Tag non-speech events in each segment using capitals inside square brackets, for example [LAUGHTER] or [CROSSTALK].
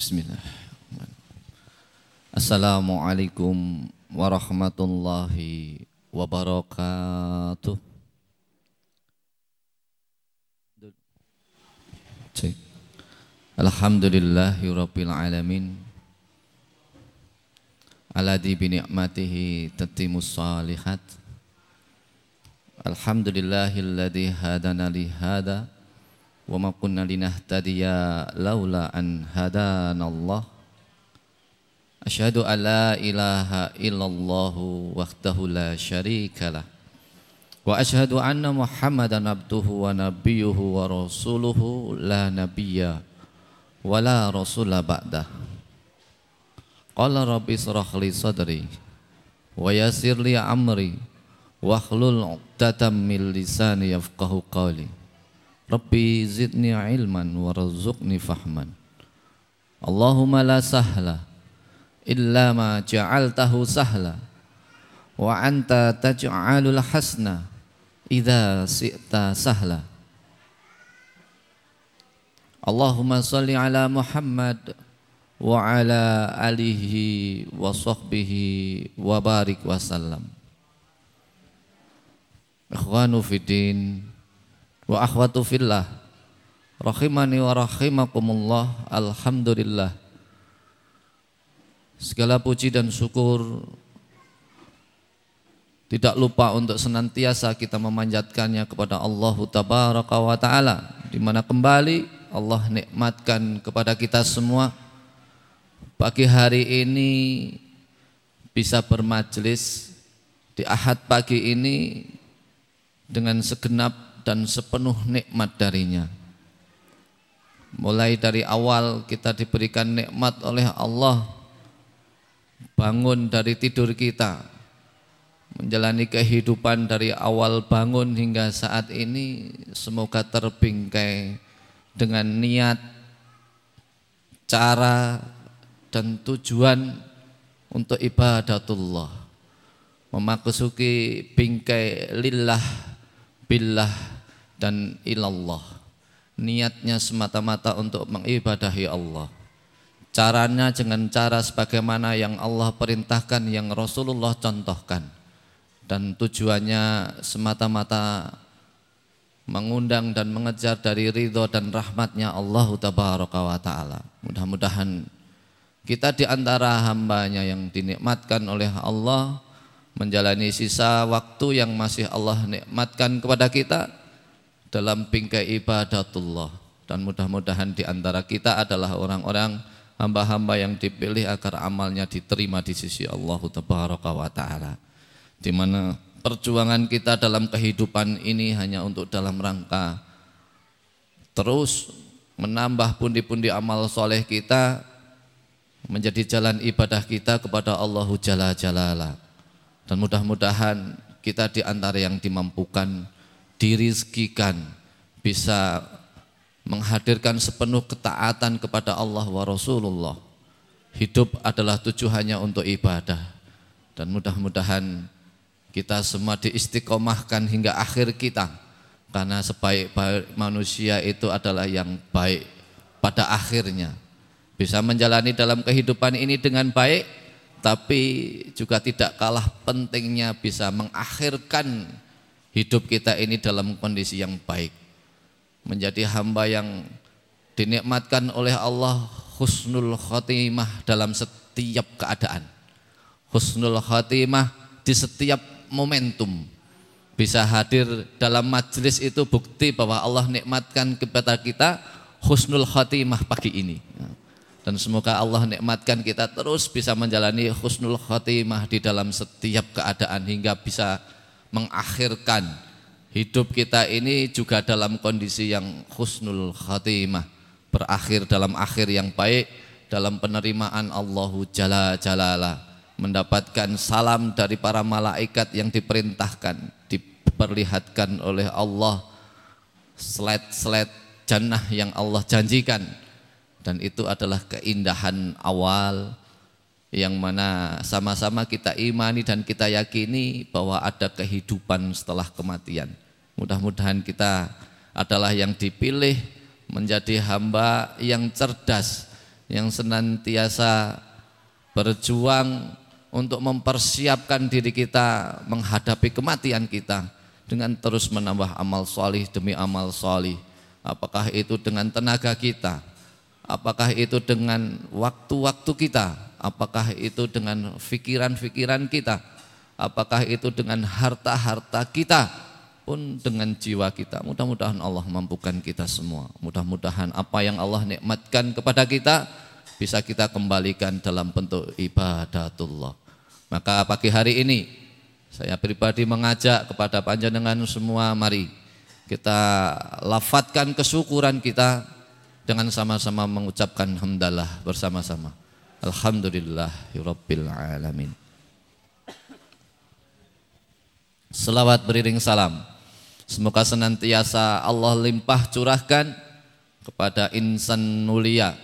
Bismillah. Assalamualaikum warahmatullahi wabarakatuh. Cek. Alhamdulillahi rabbil alamin. Alladhi bi ni'matihi tatimus salihat. Alhamdulillahilladzi hadana li hada wa ma kunna linahtadiya laula an hadana Allah. Asyhadu an la ilaha illallah wahdahu la syarikalah. Wa asyhadu anna Muhammadan abduhu wa nabiyyuhu wa rasuluhu la nabiyya wa la rasula ba'dah. Qala rabbi israh li sadri wa yassir li amri wahlul 'uqdatam min lisani yafqahu qawli. Rabbi zidni ilman warzuqni fahman. Allahumma la sahla illa ma ja'altahu sahla wa anta taj'alul hasna idza si'ta sahla. Allahumma salli ala Muhammad wa ala alihi wa sahbihi wa barik wa sallam. Ikhwanu fiddin wa akhwatu fillah. Rahimani wa rahimakumullah. Alhamdulillah. Segala puji dan syukur. Tidak lupa untuk senantiasa kita memanjatkannya kepada Allah Tabaraka wa Ta'ala. Di mana kembali Allah nikmatkan kepada kita semua. Pagi hari ini bisa bermajlis. Di ahad pagi ini dengan segenap dan sepenuh nikmat darinya mulai dari awal kita diberikan nikmat oleh Allah bangun dari tidur kita, menjalani kehidupan dari awal bangun hingga saat ini semoga terbingkai dengan niat, cara dan tujuan untuk ibadatullah. Memasuki bingkai lillah, billah dan ilallah. Niatnya semata-mata untuk mengibadahi Allah Caranya dengan cara sebagaimana yang Allah perintahkan, yang Rasulullah contohkan. Dan tujuannya semata-mata mengundang dan mengejar dari ridho dan rahmatnya Allah wa ta'ala. Mudah-mudahan kita di antara hambanya yang dinikmatkan oleh Allah menjalani sisa waktu yang masih Allah nikmatkan kepada kita dalam bingkai ibadatullah dan mudah-mudahan di antara kita adalah orang-orang hamba-hamba yang dipilih agar amalnya diterima di sisi Allah wa taala. Di mana perjuangan kita dalam kehidupan ini hanya untuk dalam rangka terus menambah pundi-pundi amal soleh kita menjadi jalan ibadah kita kepada Allah Jalla Jalala. Dan mudah-mudahan kita di antara yang dimampukan dirizkikan bisa menghadirkan sepenuh ketaatan kepada Allah wa Rasulullah. Hidup adalah tujuannya untuk ibadah. Dan mudah-mudahan kita semua diistiqomahkan hingga akhir kita. Karena sebaik-baik manusia itu adalah yang baik pada akhirnya. Bisa menjalani dalam kehidupan ini dengan baik, tapi juga tidak kalah pentingnya bisa mengakhirkan hidup kita ini dalam kondisi yang baik menjadi hamba yang dinikmatkan oleh Allah husnul khotimah dalam setiap keadaan. Husnul khotimah di setiap momentum. Bisa hadir dalam majlis itu bukti bahwa Allah nikmatkan kepada kita husnul khotimah pagi ini. Dan semoga Allah nikmatkan kita terus bisa menjalani husnul khotimah di dalam setiap keadaan hingga bisa mengakhirkan hidup kita ini juga dalam kondisi yang husnul khatimah berakhir dalam akhir yang baik dalam penerimaan Allahu Jalla Jalala mendapatkan salam dari para malaikat yang diperintahkan diperlihatkan oleh Allah. Slide-slide jannah yang Allah janjikan dan itu adalah keindahan awal yang mana sama-sama kita imani dan kita yakini bahwa ada kehidupan setelah kematian. Mudah-mudahan kita adalah yang dipilih menjadi hamba yang cerdas, yang senantiasa berjuang untuk mempersiapkan diri kita menghadapi kematian kita dengan terus menambah amal solih demi amal solih. Apakah itu dengan tenaga kita? Apakah itu dengan waktu-waktu kita? Apakah itu dengan pikiran-pikiran kita? Apakah itu dengan harta-harta kita? Pun dengan jiwa kita. Mudah-mudahan Allah mampukan kita semua. Mudah-mudahan apa yang Allah nikmatkan kepada kita bisa kita kembalikan dalam bentuk ibadatullah. Maka pagi hari ini saya pribadi mengajak kepada panjenengan semua mari kita lafatkan kesyukuran kita dengan sama-sama mengucapkan hamdalah bersama-sama. Alhamdulillah Rabbil Alamin. Selawat beriring salam. Semoga senantiasa Allah limpah curahkan kepada insan mulia.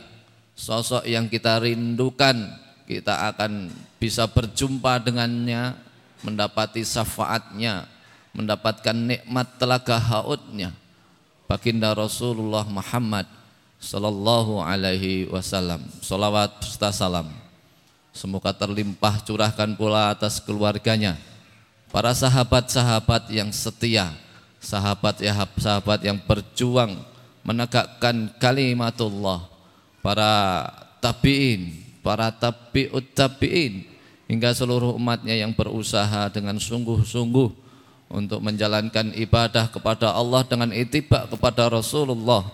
Sosok yang kita rindukan, kita akan bisa berjumpa dengannya mendapati syafaatnya, mendapatkan nikmat telaga hautnya. Baginda Rasulullah Muhammad sallallahu alaihi wasallam. Salawat serta salam. Semoga terlimpah curahkan pula atas keluarganya. Para sahabat-sahabat yang setia, sahabat ya yang berjuang menegakkan kalimatullah. Para tabi'in, para tabi'ut tabi'in hingga seluruh umatnya yang berusaha dengan sungguh-sungguh untuk menjalankan ibadah kepada Allah dengan itibak kepada Rasulullah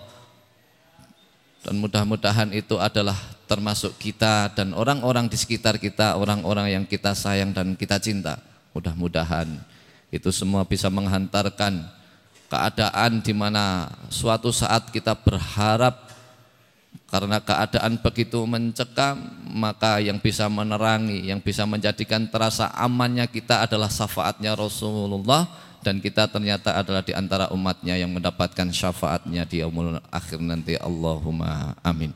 dan mudah-mudahan itu adalah termasuk kita dan orang-orang di sekitar kita, orang-orang yang kita sayang dan kita cinta. Mudah-mudahan itu semua bisa menghantarkan keadaan di mana suatu saat kita berharap karena keadaan begitu mencekam, maka yang bisa menerangi, yang bisa menjadikan terasa amannya kita adalah syafaatnya Rasulullah dan kita ternyata adalah di antara umatnya yang mendapatkan syafaatnya di yaumul akhir nanti. Allahumma amin.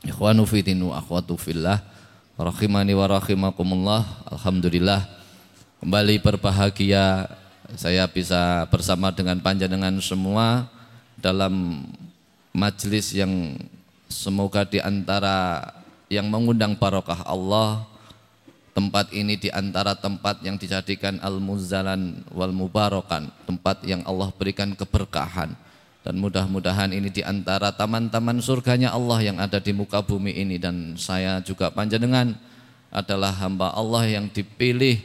Ikhwanu fitinu akhwatu fillah rahimani wa rahimakumullah. Alhamdulillah kembali berbahagia saya bisa bersama dengan panjenengan semua dalam majelis yang semoga di antara yang mengundang barokah Allah tempat ini di antara tempat yang dijadikan al-muzalan wal mubarakan tempat yang Allah berikan keberkahan dan mudah-mudahan ini di antara taman-taman surganya Allah yang ada di muka bumi ini dan saya juga panjenengan adalah hamba Allah yang dipilih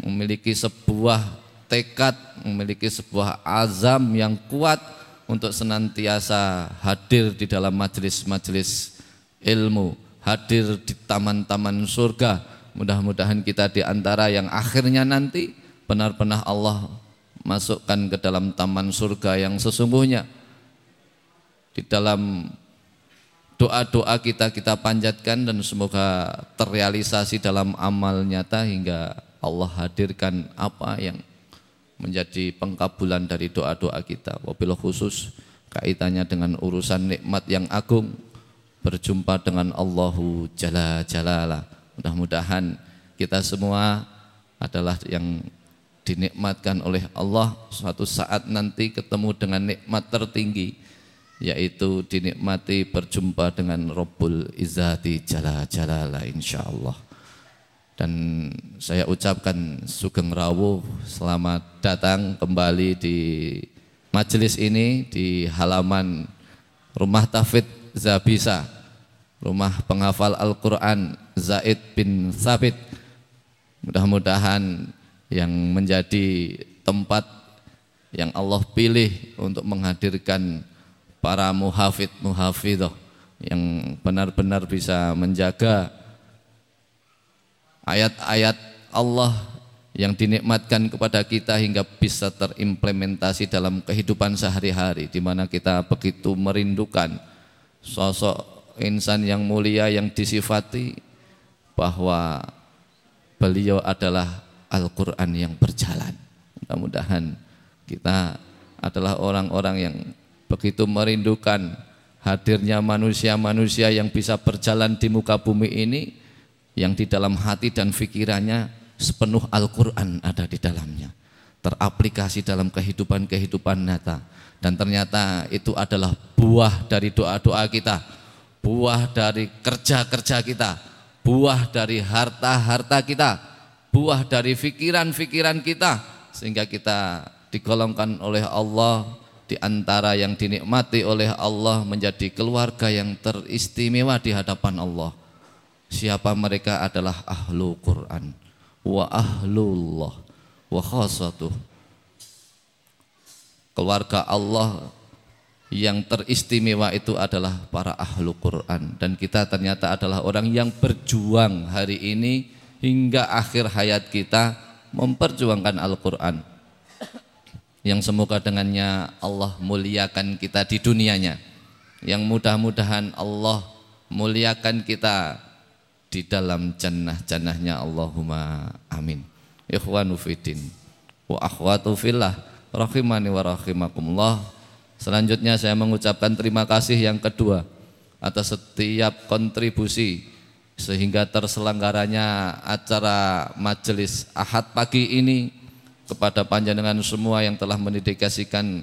memiliki sebuah tekad, memiliki sebuah azam yang kuat untuk senantiasa hadir di dalam majelis-majelis ilmu, hadir di taman-taman surga. Mudah-mudahan kita di antara yang akhirnya nanti benar-benar Allah masukkan ke dalam taman surga yang sesungguhnya. Di dalam doa-doa kita kita panjatkan dan semoga terrealisasi dalam amal nyata hingga Allah hadirkan apa yang menjadi pengkabulan dari doa-doa kita. Wabil khusus kaitannya dengan urusan nikmat yang agung berjumpa dengan Allahu Jalla Jalala. Mudah-mudahan kita semua adalah yang dinikmatkan oleh Allah suatu saat nanti ketemu dengan nikmat tertinggi yaitu dinikmati berjumpa dengan Rabbul Izzati Jalla Jalala insyaallah. Dan saya ucapkan sugeng rawuh selamat datang kembali di majelis ini di halaman Rumah Tafid Zabisa, Rumah Penghafal Al-Quran Zaid bin Sabit. Mudah-mudahan yang menjadi tempat yang Allah pilih untuk menghadirkan para muhafid muhafidah yang benar-benar bisa menjaga ayat-ayat Allah yang dinikmatkan kepada kita hingga bisa terimplementasi dalam kehidupan sehari-hari di mana kita begitu merindukan sosok insan yang mulia yang disifati bahwa beliau adalah Al-Qur'an yang berjalan. Mudah-mudahan kita adalah orang-orang yang begitu merindukan hadirnya manusia-manusia yang bisa berjalan di muka bumi ini yang di dalam hati dan fikirannya sepenuh Al-Quran ada di dalamnya. teraplikasi dalam kehidupan-kehidupan nyata. Dan ternyata itu adalah buah dari doa-doa kita, buah dari kerja-kerja kita, buah dari harta-harta kita, buah dari pikiran-pikiran kita, sehingga kita digolongkan oleh Allah. Di antara yang dinikmati oleh Allah menjadi keluarga yang teristimewa di hadapan Allah. Siapa mereka adalah ahlu Quran. Wa ahlullah. Wa khasatuh. Keluarga Allah yang teristimewa itu adalah para ahlu Quran. Dan kita ternyata adalah orang yang berjuang hari ini hingga akhir hayat kita memperjuangkan Al-Quran. Yang semoga dengannya Allah muliakan kita di dunianya. Yang mudah-mudahan Allah muliakan kita di dalam jannah-jannahnya. Allahumma amin. Ikhwanu fiddin wa akhwatu fillah. Rahimani wa rahimakumullah. Selanjutnya saya mengucapkan terima kasih yang kedua atas setiap kontribusi sehingga terselenggaranya acara majelis Ahad pagi ini kepada panjenengan semua yang telah mendedikasikan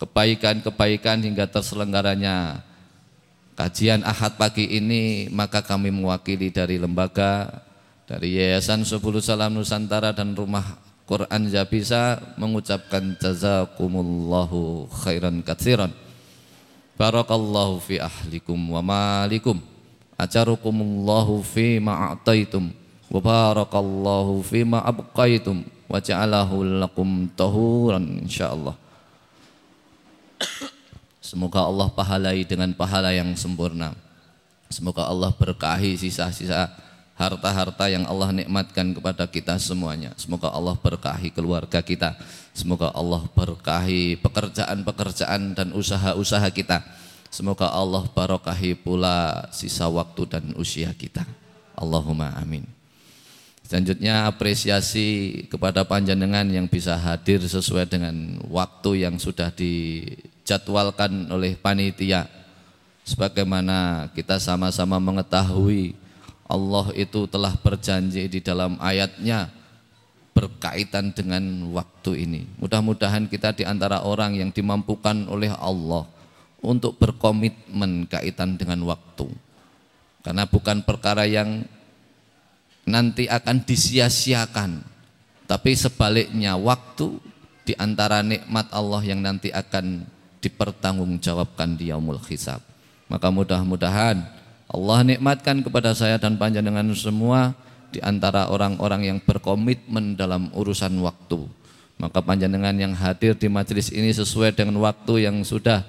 kebaikan-kebaikan hingga terselenggaranya kajian Ahad pagi ini maka kami mewakili dari lembaga dari Yayasan Subulu Salam Nusantara dan Rumah Quran bisa mengucapkan jazakumullahu khairan katsiran. Barakallahu fi ahlikum wa malikum. Ajarukumullahu fi ma'ataitum. Wa barakallahu fi ma abqaitum wa ja'alahu lakum tahuran insyaallah. Semoga Allah pahalai dengan pahala yang sempurna. Semoga Allah berkahi sisa-sisa harta-harta yang Allah nikmatkan kepada kita semuanya. Semoga Allah berkahi keluarga kita. Semoga Allah berkahi pekerjaan-pekerjaan dan usaha-usaha kita. Semoga Allah barokahi pula sisa waktu dan usia kita. Allahumma amin. Selanjutnya apresiasi kepada panjenengan yang bisa hadir sesuai dengan waktu yang sudah dijadwalkan oleh panitia. Sebagaimana kita sama-sama mengetahui Allah itu telah berjanji di dalam ayatnya berkaitan dengan waktu ini. Mudah-mudahan kita di antara orang yang dimampukan oleh Allah untuk berkomitmen kaitan dengan waktu. Karena bukan perkara yang nanti akan disia-siakan. Tapi sebaliknya waktu di antara nikmat Allah yang nanti akan dipertanggungjawabkan di yaumul hisab. Maka mudah-mudahan Allah nikmatkan kepada saya dan panjenengan semua di antara orang-orang yang berkomitmen dalam urusan waktu. Maka panjenengan yang hadir di majelis ini sesuai dengan waktu yang sudah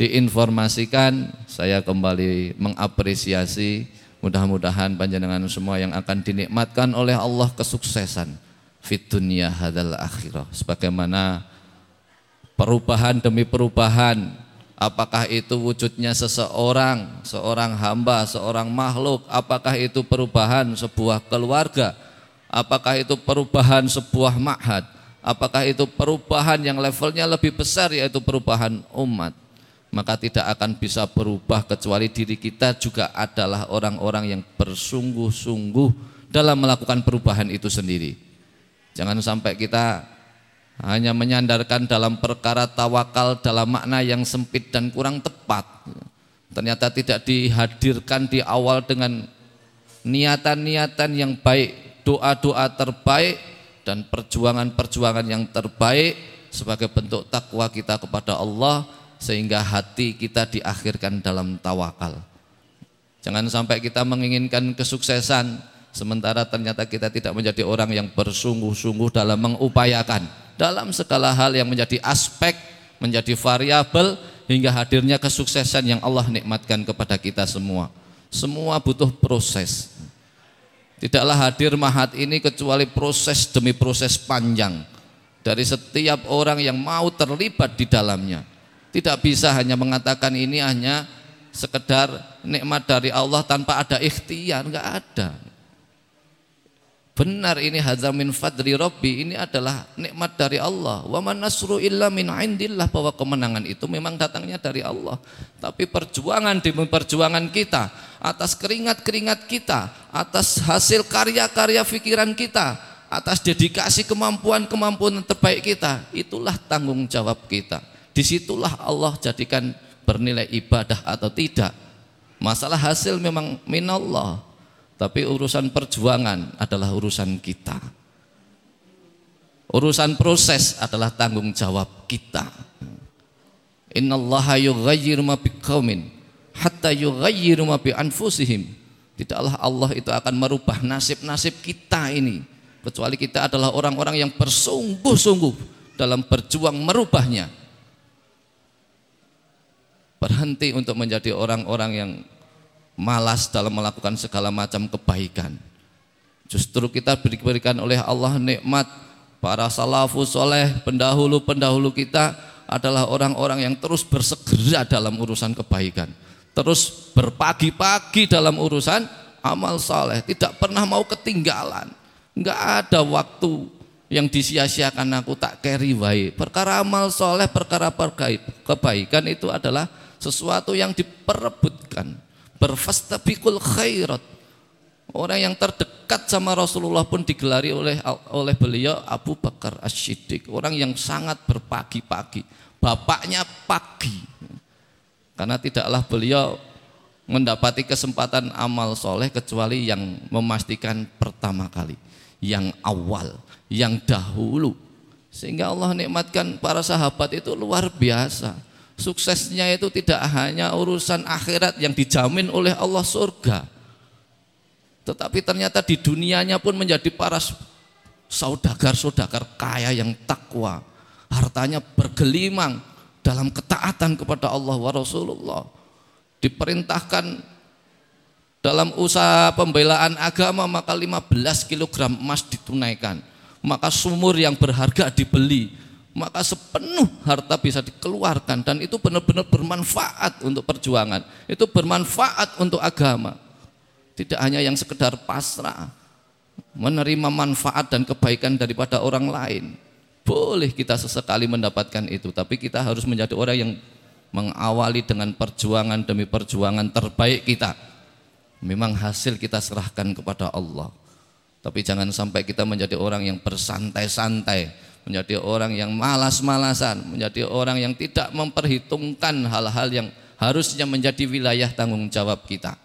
diinformasikan, saya kembali mengapresiasi mudah-mudahan panjenengan semua yang akan dinikmatkan oleh Allah kesuksesan fit dunia hadal akhirah sebagaimana perubahan demi perubahan Apakah itu wujudnya seseorang, seorang hamba, seorang makhluk? Apakah itu perubahan sebuah keluarga? Apakah itu perubahan sebuah ma'had? Apakah itu perubahan yang levelnya lebih besar yaitu perubahan umat? Maka tidak akan bisa berubah kecuali diri kita juga adalah orang-orang yang bersungguh-sungguh dalam melakukan perubahan itu sendiri. Jangan sampai kita hanya menyandarkan dalam perkara tawakal dalam makna yang sempit dan kurang tepat. Ternyata tidak dihadirkan di awal dengan niatan-niatan yang baik, doa-doa terbaik dan perjuangan-perjuangan yang terbaik sebagai bentuk takwa kita kepada Allah sehingga hati kita diakhirkan dalam tawakal. Jangan sampai kita menginginkan kesuksesan sementara ternyata kita tidak menjadi orang yang bersungguh-sungguh dalam mengupayakan dalam segala hal yang menjadi aspek, menjadi variabel hingga hadirnya kesuksesan yang Allah nikmatkan kepada kita semua. Semua butuh proses. Tidaklah hadir mahat ini kecuali proses demi proses panjang dari setiap orang yang mau terlibat di dalamnya. Tidak bisa hanya mengatakan ini hanya sekedar nikmat dari Allah tanpa ada ikhtiar, enggak ada. Benar ini hadza min fadli rabbi ini adalah nikmat dari Allah. Wa man nasru illa bahwa kemenangan itu memang datangnya dari Allah. Tapi perjuangan demi perjuangan kita atas keringat-keringat kita, atas hasil karya-karya pikiran kita, atas dedikasi kemampuan-kemampuan terbaik kita, itulah tanggung jawab kita. Di situlah Allah jadikan bernilai ibadah atau tidak. Masalah hasil memang minallah, tapi urusan perjuangan adalah urusan kita. Urusan proses adalah tanggung jawab kita. Innallaha yughayyiru ma biqaumin hatta yughayyiru ma bi anfusihim. Tidaklah Allah itu akan merubah nasib-nasib kita ini kecuali kita adalah orang-orang yang bersungguh-sungguh dalam berjuang merubahnya. Berhenti untuk menjadi orang-orang yang malas dalam melakukan segala macam kebaikan. Justru kita diberikan oleh Allah nikmat para salafus soleh pendahulu-pendahulu kita adalah orang-orang yang terus bersegera dalam urusan kebaikan. Terus berpagi-pagi dalam urusan amal saleh, tidak pernah mau ketinggalan. Enggak ada waktu yang disia-siakan aku tak carry wae. Perkara amal soleh, perkara kebaikan itu adalah sesuatu yang diperebutkan. Berfastabiqul khairat. Orang yang terdekat sama Rasulullah pun digelari oleh oleh beliau Abu Bakar As-Siddiq, orang yang sangat berpagi-pagi. Bapaknya pagi. Karena tidaklah beliau mendapati kesempatan amal soleh kecuali yang memastikan pertama kali, yang awal, yang dahulu. Sehingga Allah nikmatkan para sahabat itu luar biasa. Suksesnya itu tidak hanya urusan akhirat yang dijamin oleh Allah surga tetapi ternyata di dunianya pun menjadi para saudagar-saudagar kaya yang takwa. Hartanya bergelimang dalam ketaatan kepada Allah wa Rasulullah. Diperintahkan dalam usaha pembelaan agama maka 15 kg emas ditunaikan. Maka sumur yang berharga dibeli. Maka sepenuh harta bisa dikeluarkan dan itu benar-benar bermanfaat untuk perjuangan. Itu bermanfaat untuk agama. Tidak hanya yang sekedar pasrah, menerima manfaat dan kebaikan daripada orang lain. Boleh kita sesekali mendapatkan itu, tapi kita harus menjadi orang yang mengawali dengan perjuangan demi perjuangan terbaik kita. Memang hasil kita serahkan kepada Allah. Tapi jangan sampai kita menjadi orang yang bersantai-santai, menjadi orang yang malas-malasan, menjadi orang yang tidak memperhitungkan hal-hal yang harusnya menjadi wilayah tanggung jawab kita.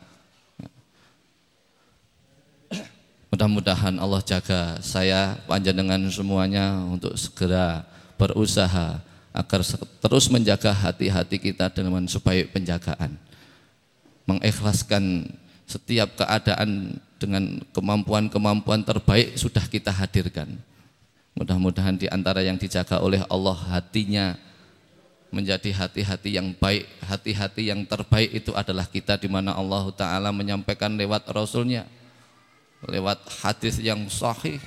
Mudah-mudahan Allah jaga saya panjenengan semuanya untuk segera berusaha agar terus menjaga hati-hati kita dengan sebaik penjagaan. Mengikhlaskan setiap keadaan dengan kemampuan-kemampuan terbaik sudah kita hadirkan. Mudah-mudahan di antara yang dijaga oleh Allah hatinya menjadi hati-hati yang baik, hati-hati yang terbaik itu adalah kita di mana Allah Ta'ala menyampaikan lewat Rasulnya lewat hadis yang sahih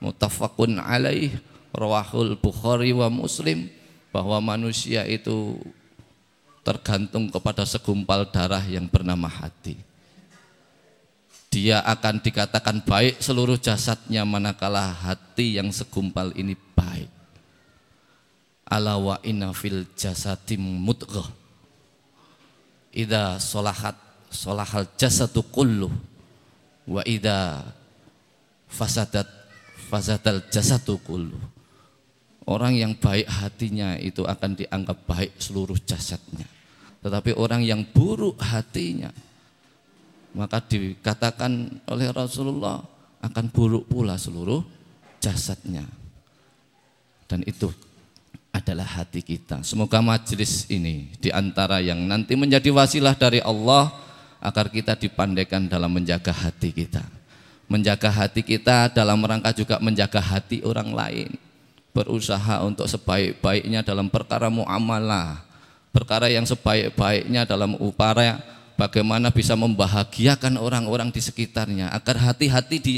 mutafakun alaih rawahul Bukhari wa Muslim bahwa manusia itu tergantung kepada segumpal darah yang bernama hati. Dia akan dikatakan baik seluruh jasadnya manakala hati yang segumpal ini baik. Ala wa inna fil jasadim mudghah. Idza solahat solahal jasadu kullu wa idza fasadat fasadal jasadu kullu orang yang baik hatinya itu akan dianggap baik seluruh jasadnya tetapi orang yang buruk hatinya maka dikatakan oleh Rasulullah akan buruk pula seluruh jasadnya dan itu adalah hati kita. Semoga majelis ini di antara yang nanti menjadi wasilah dari Allah agar kita dipandaikan dalam menjaga hati kita. Menjaga hati kita dalam rangka juga menjaga hati orang lain. Berusaha untuk sebaik-baiknya dalam perkara muamalah. Perkara yang sebaik-baiknya dalam upaya bagaimana bisa membahagiakan orang-orang di sekitarnya. Agar hati-hati di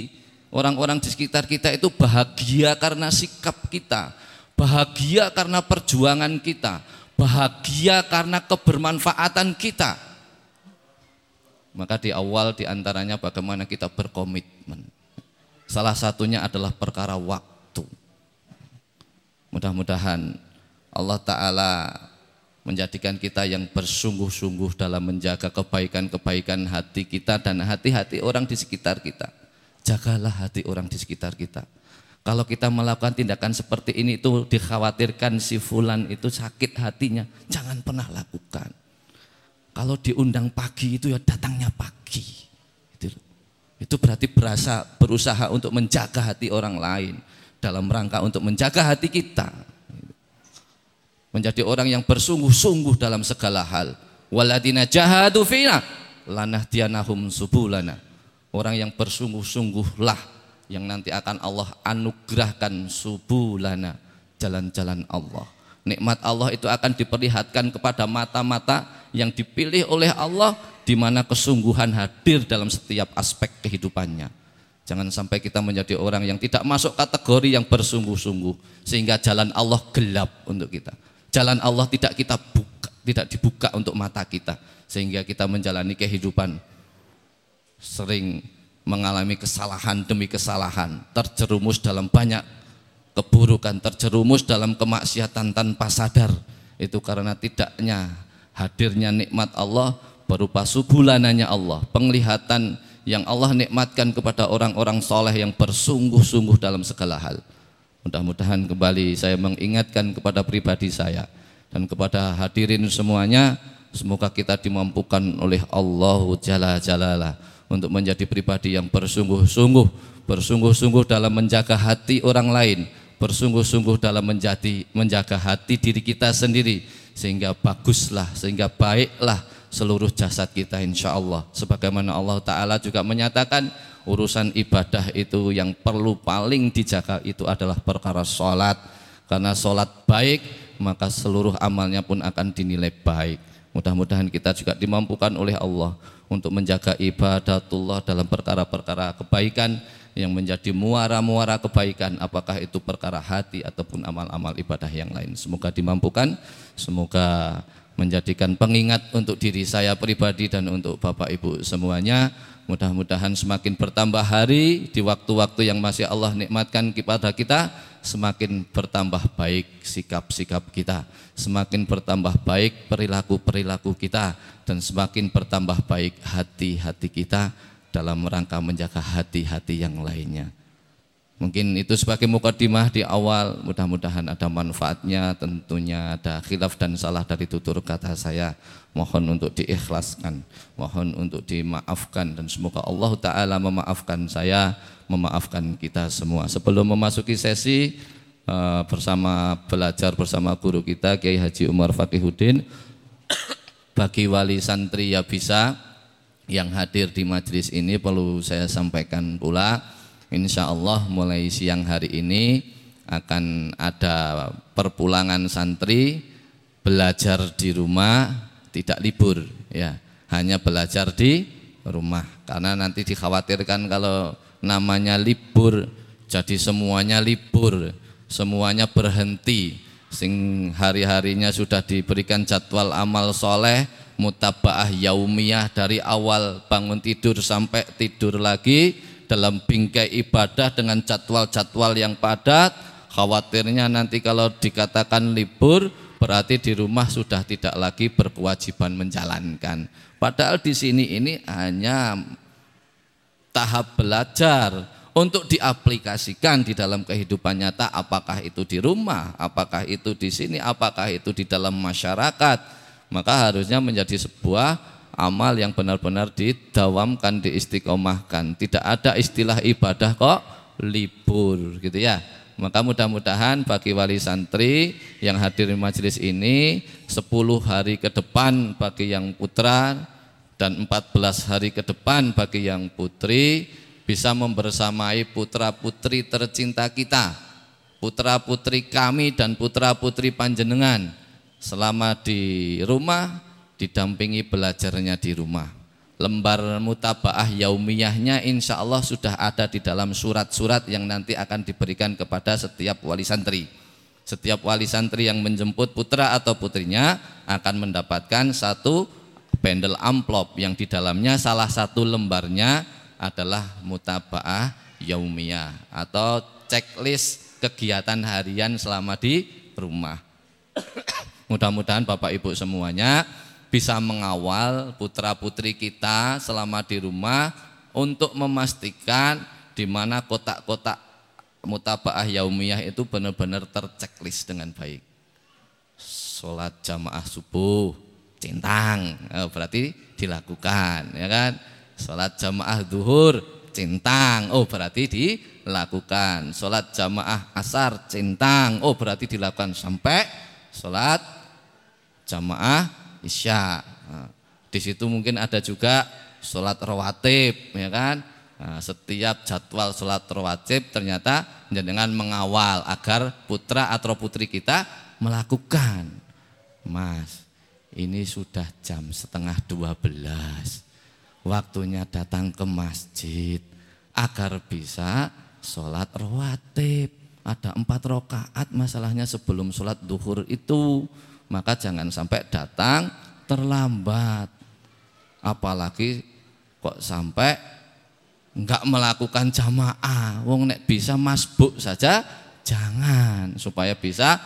orang-orang di sekitar kita itu bahagia karena sikap kita. Bahagia karena perjuangan kita. Bahagia karena kebermanfaatan kita maka di awal di antaranya bagaimana kita berkomitmen. Salah satunya adalah perkara waktu. Mudah-mudahan Allah Ta'ala menjadikan kita yang bersungguh-sungguh dalam menjaga kebaikan-kebaikan hati kita dan hati-hati orang di sekitar kita. Jagalah hati orang di sekitar kita. Kalau kita melakukan tindakan seperti ini itu dikhawatirkan si fulan itu sakit hatinya, jangan pernah lakukan. Kalau diundang pagi itu ya datangnya pagi. Itu, itu berarti berasa berusaha untuk menjaga hati orang lain dalam rangka untuk menjaga hati kita. Menjadi orang yang bersungguh-sungguh dalam segala hal. Waladina jahadu fina lanahdianahum subulana. Orang yang bersungguh-sungguhlah yang nanti akan Allah anugerahkan subulana jalan-jalan Allah. Nikmat Allah itu akan diperlihatkan kepada mata-mata yang dipilih oleh Allah di mana kesungguhan hadir dalam setiap aspek kehidupannya. Jangan sampai kita menjadi orang yang tidak masuk kategori yang bersungguh-sungguh sehingga jalan Allah gelap untuk kita. Jalan Allah tidak kita buka, tidak dibuka untuk mata kita sehingga kita menjalani kehidupan sering mengalami kesalahan demi kesalahan, terjerumus dalam banyak keburukan, terjerumus dalam kemaksiatan tanpa sadar. Itu karena tidaknya hadirnya nikmat Allah berupa subulananya Allah, penglihatan yang Allah nikmatkan kepada orang-orang soleh yang bersungguh-sungguh dalam segala hal. Mudah-mudahan kembali saya mengingatkan kepada pribadi saya dan kepada hadirin semuanya, semoga kita dimampukan oleh Allah Jalla Jalalah untuk menjadi pribadi yang bersungguh-sungguh, bersungguh-sungguh dalam menjaga hati orang lain, bersungguh-sungguh dalam menjadi menjaga hati diri kita sendiri sehingga baguslah, sehingga baiklah seluruh jasad kita insya Allah. Sebagaimana Allah Ta'ala juga menyatakan urusan ibadah itu yang perlu paling dijaga itu adalah perkara sholat. Karena sholat baik maka seluruh amalnya pun akan dinilai baik. Mudah-mudahan kita juga dimampukan oleh Allah untuk menjaga ibadatullah dalam perkara-perkara kebaikan yang menjadi muara-muara kebaikan apakah itu perkara hati ataupun amal-amal ibadah yang lain semoga dimampukan semoga menjadikan pengingat untuk diri saya pribadi dan untuk Bapak Ibu semuanya mudah-mudahan semakin bertambah hari di waktu-waktu yang masih Allah nikmatkan kepada kita semakin bertambah baik sikap-sikap kita, semakin bertambah baik perilaku-perilaku kita, dan semakin bertambah baik hati-hati kita dalam rangka menjaga hati-hati yang lainnya. Mungkin itu sebagai mukadimah di awal, mudah-mudahan ada manfaatnya, tentunya ada khilaf dan salah dari tutur kata saya. Mohon untuk diikhlaskan, mohon untuk dimaafkan dan semoga Allah Ta'ala memaafkan saya, memaafkan kita semua. Sebelum memasuki sesi uh, bersama belajar bersama guru kita Kiai Haji Umar Fakihuddin, bagi wali santri ya bisa yang hadir di majelis ini perlu saya sampaikan pula Insya Allah mulai siang hari ini akan ada perpulangan santri belajar di rumah tidak libur ya. Hanya belajar di rumah. Karena nanti dikhawatirkan kalau namanya libur jadi semuanya libur semuanya berhenti. Sing hari-harinya sudah diberikan jadwal amal soleh mutabaah yaumiyah dari awal bangun tidur sampai tidur lagi dalam bingkai ibadah dengan jadwal-jadwal yang padat. Khawatirnya nanti kalau dikatakan libur berarti di rumah sudah tidak lagi berkewajiban menjalankan. Padahal di sini ini hanya tahap belajar untuk diaplikasikan di dalam kehidupan nyata. Apakah itu di rumah apakah itu di sini apakah itu di dalam masyarakat. Maka harusnya menjadi sebuah amal yang benar-benar didawamkan, diistiqomahkan. Tidak ada istilah ibadah kok libur gitu ya. Maka mudah-mudahan bagi wali santri yang hadir di majelis ini 10 hari ke depan bagi yang putra dan 14 hari ke depan bagi yang putri bisa membersamai putra-putri tercinta kita. Putra-putri kami dan putra-putri panjenengan selama di rumah didampingi belajarnya di rumah. Lembar mutabaah yaumiyahnya insya Allah sudah ada di dalam surat-surat yang nanti akan diberikan kepada setiap wali santri. Setiap wali santri yang menjemput putra atau putrinya akan mendapatkan satu bendel amplop yang di dalamnya salah satu lembarnya adalah mutabaah yaumiyah atau checklist kegiatan harian selama di rumah. [COUGHS] Mudah-mudahan Bapak Ibu semuanya bisa mengawal putra-putri kita selama di rumah untuk memastikan di mana kotak-kotak mutabaah yaumiyah itu benar-benar terchecklist dengan baik. Sholat jamaah subuh, centang, oh, berarti dilakukan, ya kan? Sholat jamaah duhur, centang, oh berarti dilakukan. Sholat jamaah asar, centang, oh berarti dilakukan sampai sholat jamaah isya. Nah, di situ mungkin ada juga sholat rawatib, ya kan? Nah, setiap jadwal sholat rawatib ternyata dengan mengawal agar putra atau putri kita melakukan. Mas, ini sudah jam setengah dua belas. Waktunya datang ke masjid agar bisa sholat rawatib. Ada empat rakaat masalahnya sebelum sholat duhur itu. Maka jangan sampai datang terlambat. Apalagi kok sampai enggak melakukan jamaah. Wong nek bisa masbuk saja jangan supaya bisa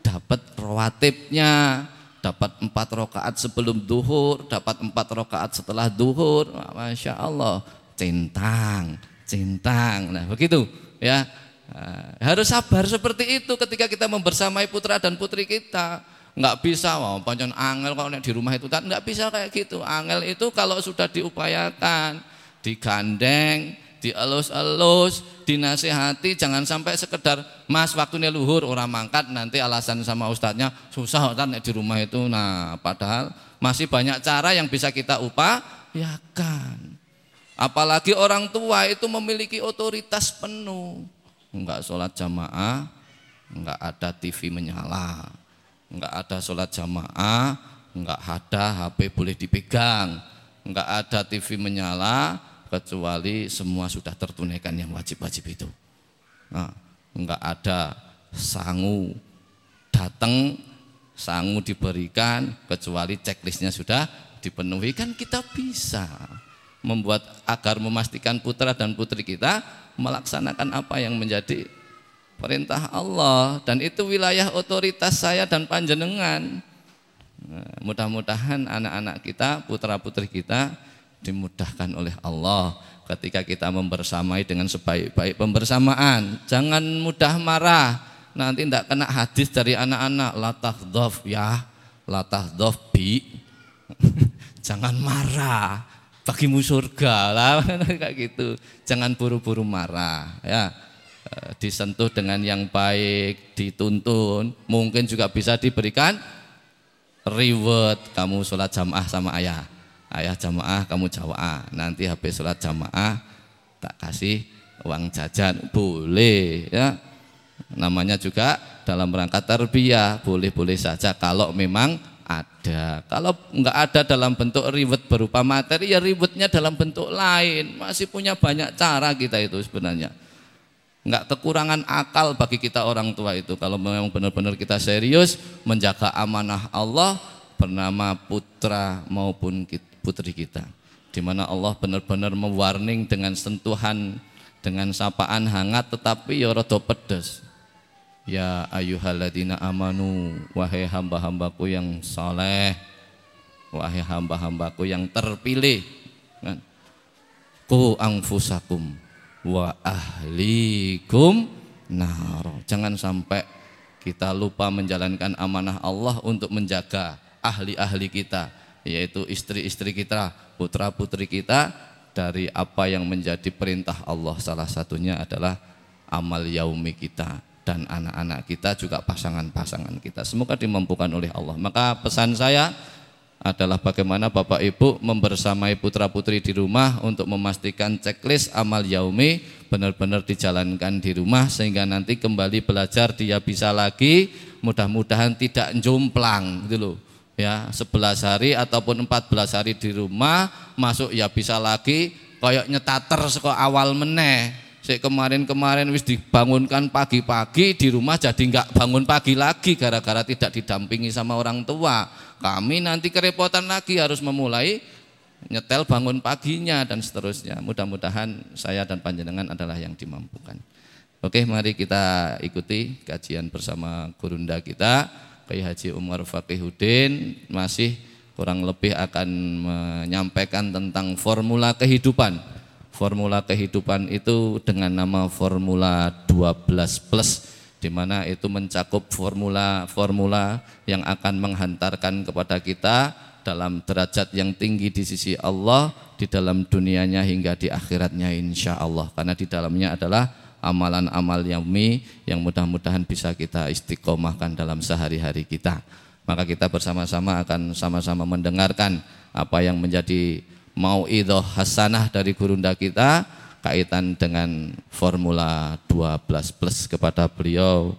dapat rawatibnya, dapat empat rakaat sebelum duhur, dapat empat rakaat setelah duhur. Masya Allah, centang, centang. Nah begitu ya. Nah, harus sabar seperti itu ketika kita membersamai putra dan putri kita. Enggak bisa, wah pancen angel kalau di rumah itu kan enggak bisa kayak gitu. Angel itu kalau sudah diupayakan, digandeng, dielus-elus, dinasehati, jangan sampai sekedar mas waktunya luhur orang mangkat nanti alasan sama ustadznya susah kan di rumah itu. Nah padahal masih banyak cara yang bisa kita upayakan. Apalagi orang tua itu memiliki otoritas penuh. Enggak sholat jamaah, enggak ada TV menyala, enggak ada sholat jamaah, enggak ada HP boleh dipegang, enggak ada TV menyala, kecuali semua sudah tertunaikan yang wajib-wajib itu. Nah, enggak ada sangu datang, sangu diberikan kecuali checklistnya sudah dipenuhi kan kita bisa membuat agar memastikan putra dan putri kita melaksanakan apa yang menjadi perintah Allah dan itu wilayah otoritas saya dan panjenengan. Nah, mudah-mudahan anak-anak kita, putra-putri kita dimudahkan oleh Allah ketika kita membersamai dengan sebaik-baik pembersamaan. Jangan mudah marah. Nanti tidak kena hadis dari anak-anak latah dof ya, latah dof bi. [LAUGHS] Jangan marah. Bagimu surga lah [LAUGHS] kayak gitu. Jangan buru-buru marah ya. E, disentuh dengan yang baik, dituntun, mungkin juga bisa diberikan reward. Kamu sholat jamaah sama ayah. Ayah jamaah kamu jamaah nanti habis sholat jamaah tak kasih uang jajan. Boleh ya. Namanya juga dalam rangka terbiah. Boleh-boleh saja kalau memang ada. Kalau enggak ada dalam bentuk ribet berupa materi ya ribetnya dalam bentuk lain. Masih punya banyak cara kita itu sebenarnya enggak kekurangan akal bagi kita orang tua itu. Kalau memang benar-benar kita serius menjaga amanah Allah bernama putra maupun putri kita. Di mana Allah benar-benar mewarning dengan sentuhan dengan sapaan hangat tetapi ya rada pedes. Ya ayyuhalladzina amanu wahai hamba-hambaku yang saleh wahai hamba-hambaku yang terpilih kan. Ku angfusakum wa ahlikum nar. Jangan sampai kita lupa menjalankan amanah Allah untuk menjaga ahli-ahli kita yaitu istri-istri kita, putra-putri kita dari apa yang menjadi perintah Allah. Salah satunya adalah amal yaumi kita dan anak-anak kita juga pasangan-pasangan kita. Semoga dimampukan oleh Allah. Maka pesan saya adalah bagaimana Bapak Ibu membersamai putra-putri di rumah untuk memastikan checklist amal yaumi benar-benar dijalankan di rumah sehingga nanti kembali belajar dia bisa lagi mudah-mudahan tidak jomplang gitu loh. Ya 11 hari ataupun 14 hari di rumah masuk ya bisa lagi kayak nyetater sekolah awal meneh. Si kemarin-kemarin wis dibangunkan pagi-pagi di rumah jadi nggak bangun pagi lagi gara-gara tidak didampingi sama orang tua kami nanti kerepotan lagi harus memulai nyetel bangun paginya dan seterusnya. Mudah-mudahan saya dan panjenengan adalah yang dimampukan. Oke mari kita ikuti kajian bersama gurunda kita Kiai Haji Umar Fakihudin masih kurang lebih akan menyampaikan tentang formula kehidupan. Formula kehidupan itu dengan nama formula 12 plus di mana itu mencakup formula-formula yang akan menghantarkan kepada kita dalam derajat yang tinggi di sisi Allah di dalam dunianya hingga di akhiratnya insya Allah. Karena di dalamnya adalah amalan-amal yaumi yang mudah-mudahan bisa kita istiqomahkan dalam sehari-hari kita. Maka kita bersama-sama akan sama-sama mendengarkan apa yang menjadi mau idoh hasanah dari gurunda kita kaitan dengan formula 12 plus kepada beliau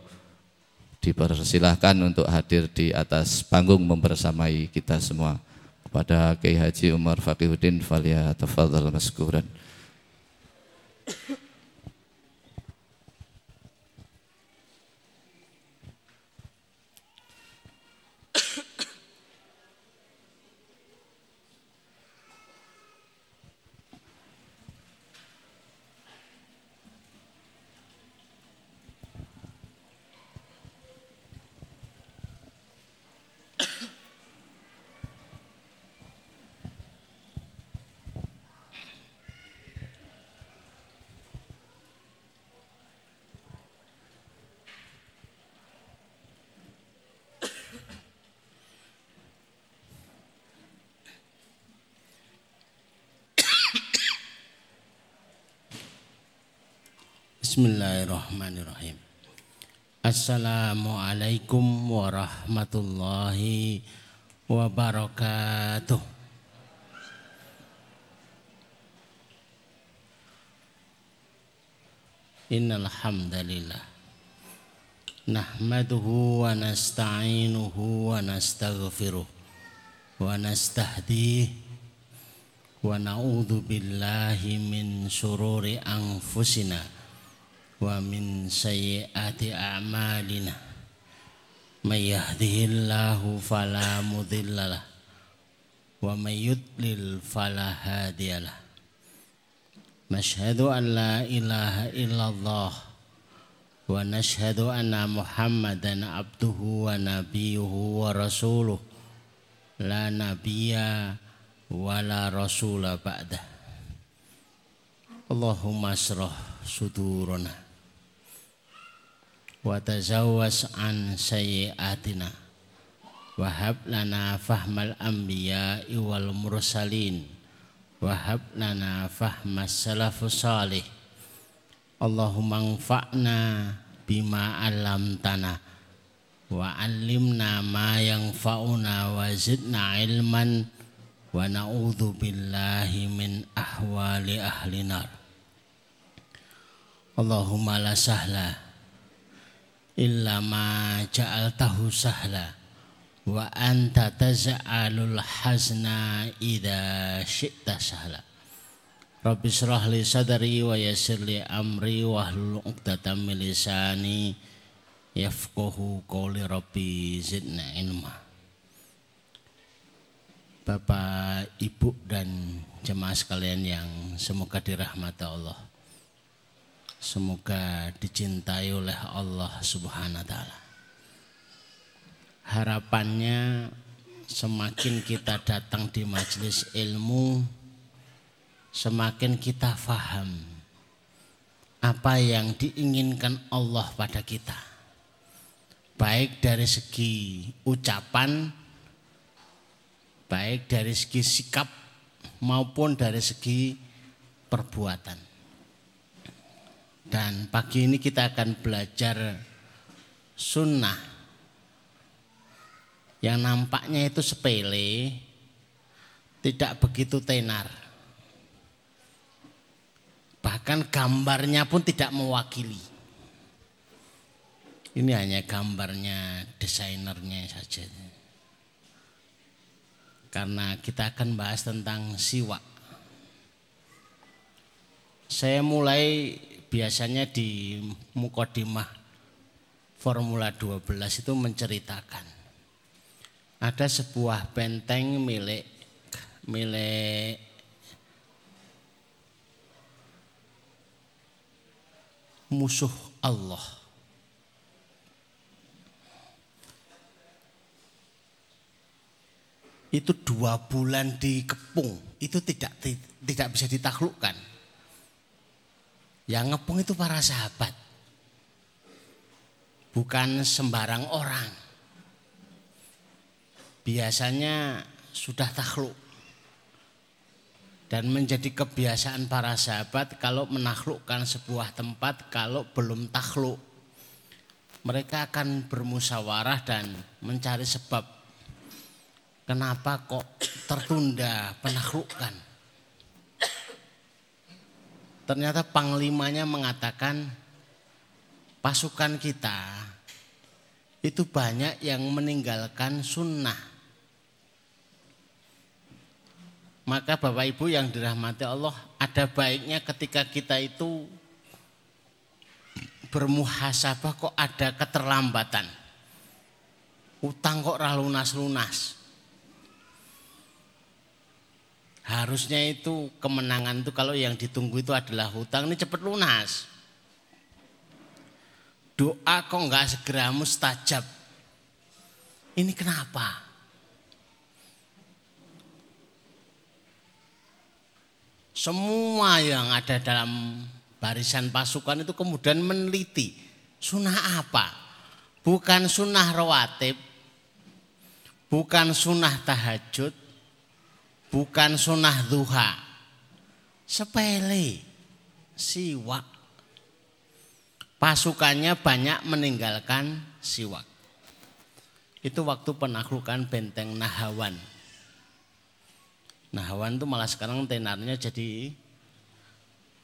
dipersilahkan untuk hadir di atas panggung membersamai kita semua kepada Kiai Haji Umar Faqihuddin Falia Tafadhal Maskuran. Bismillahirrahmanirrahim. Assalamualaikum warahmatullahi wabarakatuh. Innal hamdalillah nahmaduhu wa nasta'inuhu wa nastaghfiruh wa nastahdihi wa na'udzu billahi min syururi anfusina ومن سيئات أعمالنا من يهده الله فلا مضل له ومن يضلل فلا هادي له نشهد أن لا إله إلا الله ونشهد أن محمدا عبده ونبيه ورسوله لا نبي ولا رسول بعده. اللهم اشرح صدورنا. Wa tazawwas an sayyiatina wahab lana fahmal anbiya wal mursalin. Wahab lana fahmas salafus salih. Allahumma anfa'na bima tanah wa alimna ma yanfa'una wa zidna ilman. Wa na'udzu billahi min ahwali ahli nar. Allahumma la sahla illa ma ja'altahu sahla wa anta taz'alul hazna idza syi'ta sahla. Rabbi syrah li sadri wa yassir li amri wa hlul 'uqdatam min lisani yafqahu qawli rabbi zidna ilma. Bapak, Ibu dan jemaah sekalian yang semoga dirahmati Allah Semoga dicintai oleh Allah Subhanahu wa taala. Harapannya semakin kita datang di majelis ilmu semakin kita faham apa yang diinginkan Allah pada kita. Baik dari segi ucapan, baik dari segi sikap maupun dari segi perbuatan. Dan pagi ini kita akan belajar sunnah yang nampaknya itu sepele, tidak begitu tenar. Bahkan gambarnya pun tidak mewakili. Ini hanya gambarnya desainernya saja. Karena kita akan bahas tentang siwak. Saya mulai biasanya di mukodimah Formula 12 itu menceritakan ada sebuah benteng milik milik musuh Allah. Itu dua bulan dikepung, itu tidak tidak bisa ditaklukkan Yang ngepung itu para sahabat. Bukan sembarang orang. Biasanya sudah takhluk. Dan menjadi kebiasaan para sahabat kalau menaklukkan sebuah tempat kalau belum takhluk. Mereka akan bermusyawarah dan mencari sebab kenapa kok tertunda penaklukan. Ternyata panglimanya mengatakan pasukan kita itu banyak yang meninggalkan sunnah. Maka Bapak Ibu yang dirahmati Allah, ada baiknya ketika kita itu bermuhasabah kok ada keterlambatan. Utang kok lunas-lunas. Harusnya itu kemenangan itu kalau yang ditunggu itu adalah hutang ini cepat lunas. Doa kok nggak segera mustajab. Ini kenapa? Semua yang ada dalam barisan pasukan itu kemudian meneliti sunnah apa? Bukan sunnah rawatib, bukan sunnah tahajud, bukan sunnah duha. Sepele, siwak. Pasukannya banyak meninggalkan siwak. Itu waktu penaklukan benteng Nahawan. Nahawan itu malah sekarang tenarnya jadi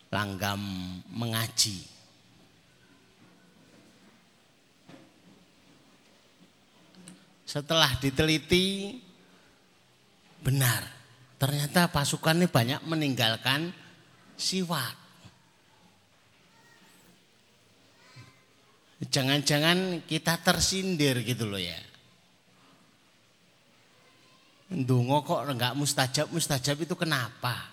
langgam mengaji. Setelah diteliti benar Ternyata pasukan ini banyak meninggalkan siwak. Jangan-jangan kita tersindir gitu loh ya. Ndungo kok enggak mustajab, mustajab itu kenapa?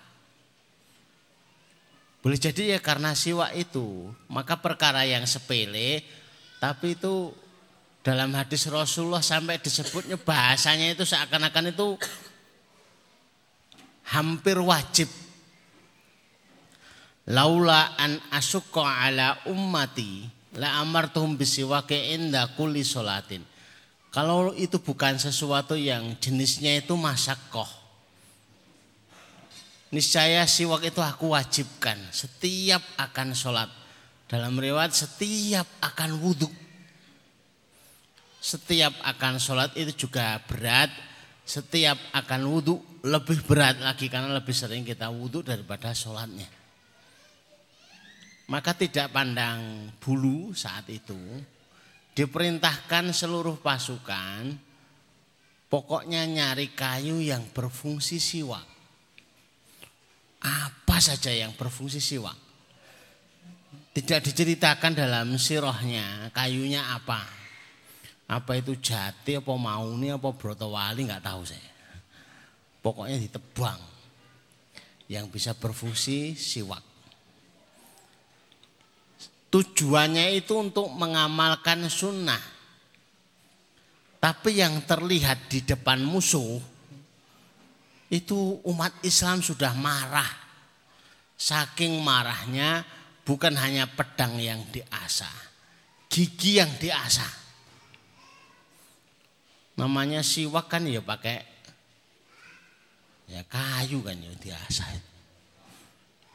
Boleh jadi ya karena siwak itu. Maka perkara yang sepele tapi itu dalam hadis Rasulullah sampai disebutnya bahasanya itu seakan-akan itu hampir wajib. Laula an ala ummati la amartuhum bisiwake inda kulli salatin. Kalau itu bukan sesuatu yang jenisnya itu masakoh. Niscaya siwak itu aku wajibkan setiap akan sholat. Dalam riwayat setiap akan wudhu. Setiap akan sholat itu juga berat. Setiap akan wudhu lebih berat lagi karena lebih sering kita wudhu daripada sholatnya. Maka tidak pandang bulu saat itu, diperintahkan seluruh pasukan, pokoknya nyari kayu yang berfungsi siwak. Apa saja yang berfungsi siwak. Tidak diceritakan dalam sirohnya kayunya apa. Apa itu jati, apa mauni, apa brotowali nggak tahu saya pokoknya ditebang yang bisa berfungsi siwak. Tujuannya itu untuk mengamalkan sunnah. Tapi yang terlihat di depan musuh itu umat Islam sudah marah. Saking marahnya bukan hanya pedang yang diasah, gigi yang diasah. Namanya siwak kan ya pakai Ya kayu kan ya biasa.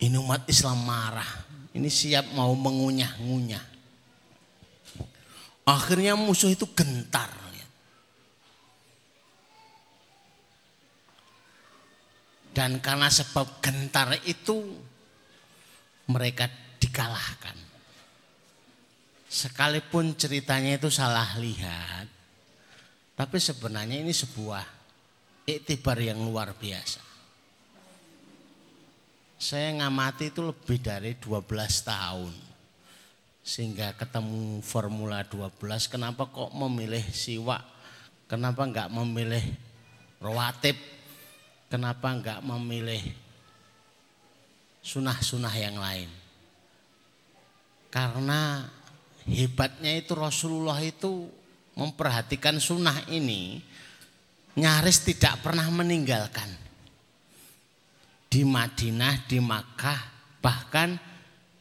Ini umat Islam marah. Ini siap mau mengunyah-ngunyah. Akhirnya musuh itu gentar. Dan karena sebab gentar itu mereka dikalahkan. Sekalipun ceritanya itu salah lihat. Tapi sebenarnya ini sebuah iktibar yang luar biasa. Saya ngamati itu lebih dari 12 tahun. Sehingga ketemu Formula 12, kenapa kok memilih siwak? Kenapa enggak memilih rawatib? Kenapa enggak memilih sunah-sunah yang lain? Karena hebatnya itu Rasulullah itu memperhatikan sunnah ini nyaris tidak pernah meninggalkan. Di Madinah, di Makkah, bahkan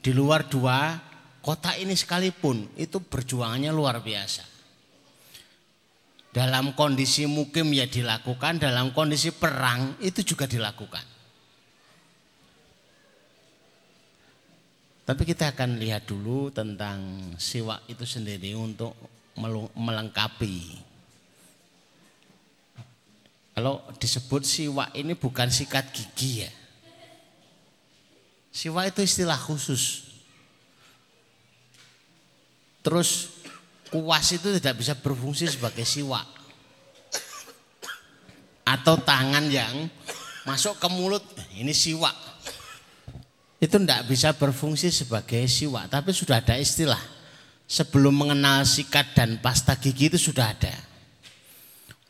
di luar dua kota ini sekalipun itu berjuangannya luar biasa. Dalam kondisi mukim ya dilakukan, dalam kondisi perang itu juga dilakukan. Tapi kita akan lihat dulu tentang siwak itu sendiri untuk melengkapi. Kalau disebut siwak ini bukan sikat gigi ya. Siwak itu istilah khusus. Terus kuas itu tidak bisa berfungsi sebagai siwak. Atau tangan yang masuk ke mulut, ini siwak itu tidak bisa berfungsi sebagai siwak, tapi sudah ada istilah. Sebelum mengenal sikat dan pasta gigi itu sudah ada.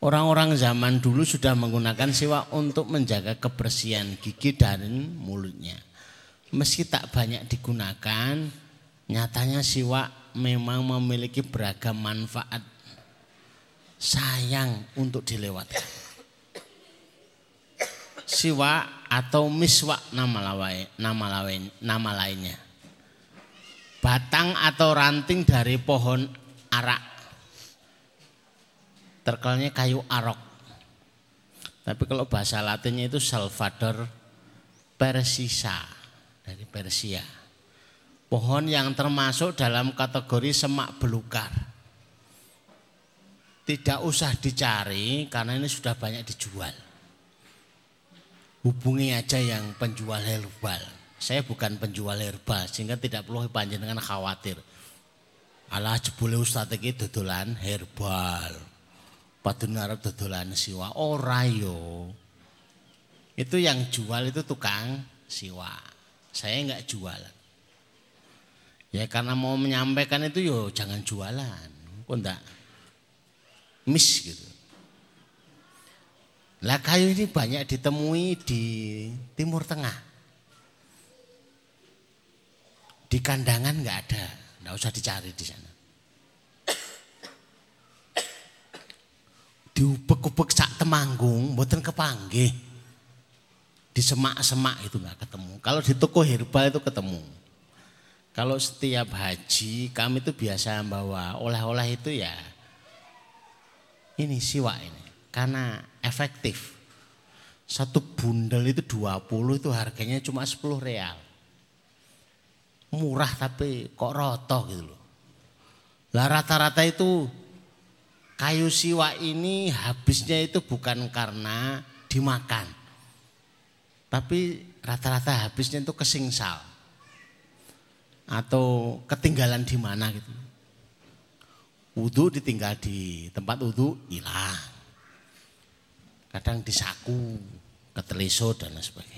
Orang-orang zaman dulu sudah menggunakan siwak untuk menjaga kebersihan gigi dan mulutnya. Meski tak banyak digunakan, nyatanya siwak memang memiliki beragam manfaat. Sayang untuk dilewatkan. Siwak atau miswak nama lain, nama lain, nama lainnya. Batang atau ranting dari pohon arak. Terkenalnya kayu arok. Tapi kalau bahasa latinnya itu Salvador persisa dari Persia. Pohon yang termasuk dalam kategori semak belukar. Tidak usah dicari karena ini sudah banyak dijual hubungi aja yang penjual herbal. Saya bukan penjual herbal sehingga tidak perlu panjenengan khawatir. Alah jebule ustaz iki dodolan herbal. Padahal ngarep dodolan siwa ora yo. Itu yang jual itu tukang siwa. Saya enggak jual. Ya karena mau menyampaikan itu yo jangan jualan. Kok enggak miss gitu. Lah kayu ini banyak ditemui di Timur Tengah. Di kandangan nggak ada, nggak usah dicari di sana. Diubek-ubek sak temanggung, buatan kepanggih. Di semak-semak itu nggak ketemu. Kalau di toko herbal itu ketemu. Kalau setiap haji kami itu biasa bawa oleh-oleh itu ya ini siwa ini karena efektif. Satu bundel itu 20 itu harganya cuma 10 real. Murah tapi kok roto gitu loh. Lah rata-rata itu kayu siwa ini habisnya itu bukan karena dimakan. Tapi rata-rata habisnya itu kesingsal. Atau ketinggalan di mana gitu. Wudhu ditinggal di tempat wudhu hilang kadang di saku, keteliso dan sebagainya.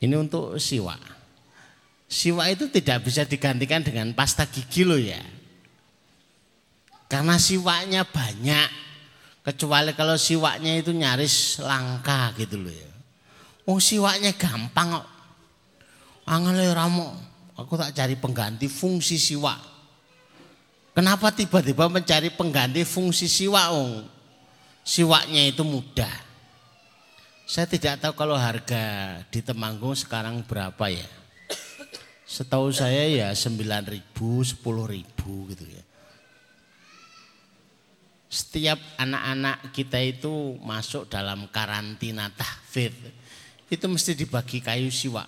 Ini untuk siwa. Siwa itu tidak bisa digantikan dengan pasta gigi loh ya. Karena siwaknya banyak. Kecuali kalau siwaknya itu nyaris langka gitu loh ya. Oh siwaknya gampang kok. Angel ramo. Aku tak cari pengganti fungsi siwak. Kenapa tiba-tiba mencari pengganti fungsi siwa? Oh, siwaknya itu mudah. Saya tidak tahu kalau harga di Temanggung sekarang berapa ya. Setahu saya ya 9 ribu, 10 ribu gitu ya. Setiap anak-anak kita itu masuk dalam karantina tahfidz itu mesti dibagi kayu siwa.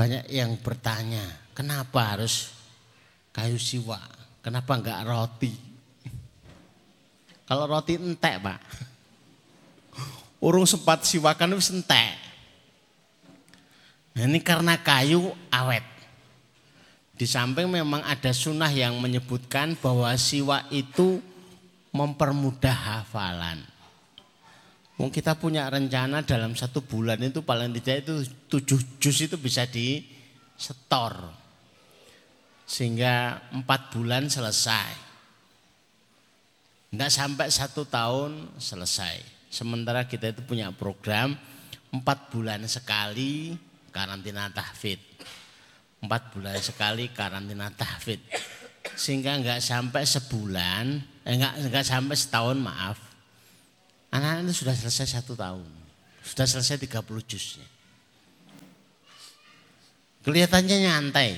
Banyak yang bertanya, kenapa harus kayu siwa. Kenapa enggak roti? [LAUGHS] Kalau roti entek, Pak. Urung sempat siwakan itu entek. Nah, ini karena kayu awet. Di samping memang ada sunnah yang menyebutkan bahwa siwa itu mempermudah hafalan. Mungkin kita punya rencana dalam satu bulan itu paling tidak itu tujuh juz itu bisa di setor sehingga empat bulan selesai. Tidak sampai satu tahun selesai. Sementara kita itu punya program empat bulan sekali karantina tahfid. Empat bulan sekali karantina tahfid. Sehingga nggak sampai sebulan, eh, nggak nggak sampai setahun maaf. Anak-anak itu sudah selesai satu tahun. Sudah selesai 30 juznya. Kelihatannya nyantai.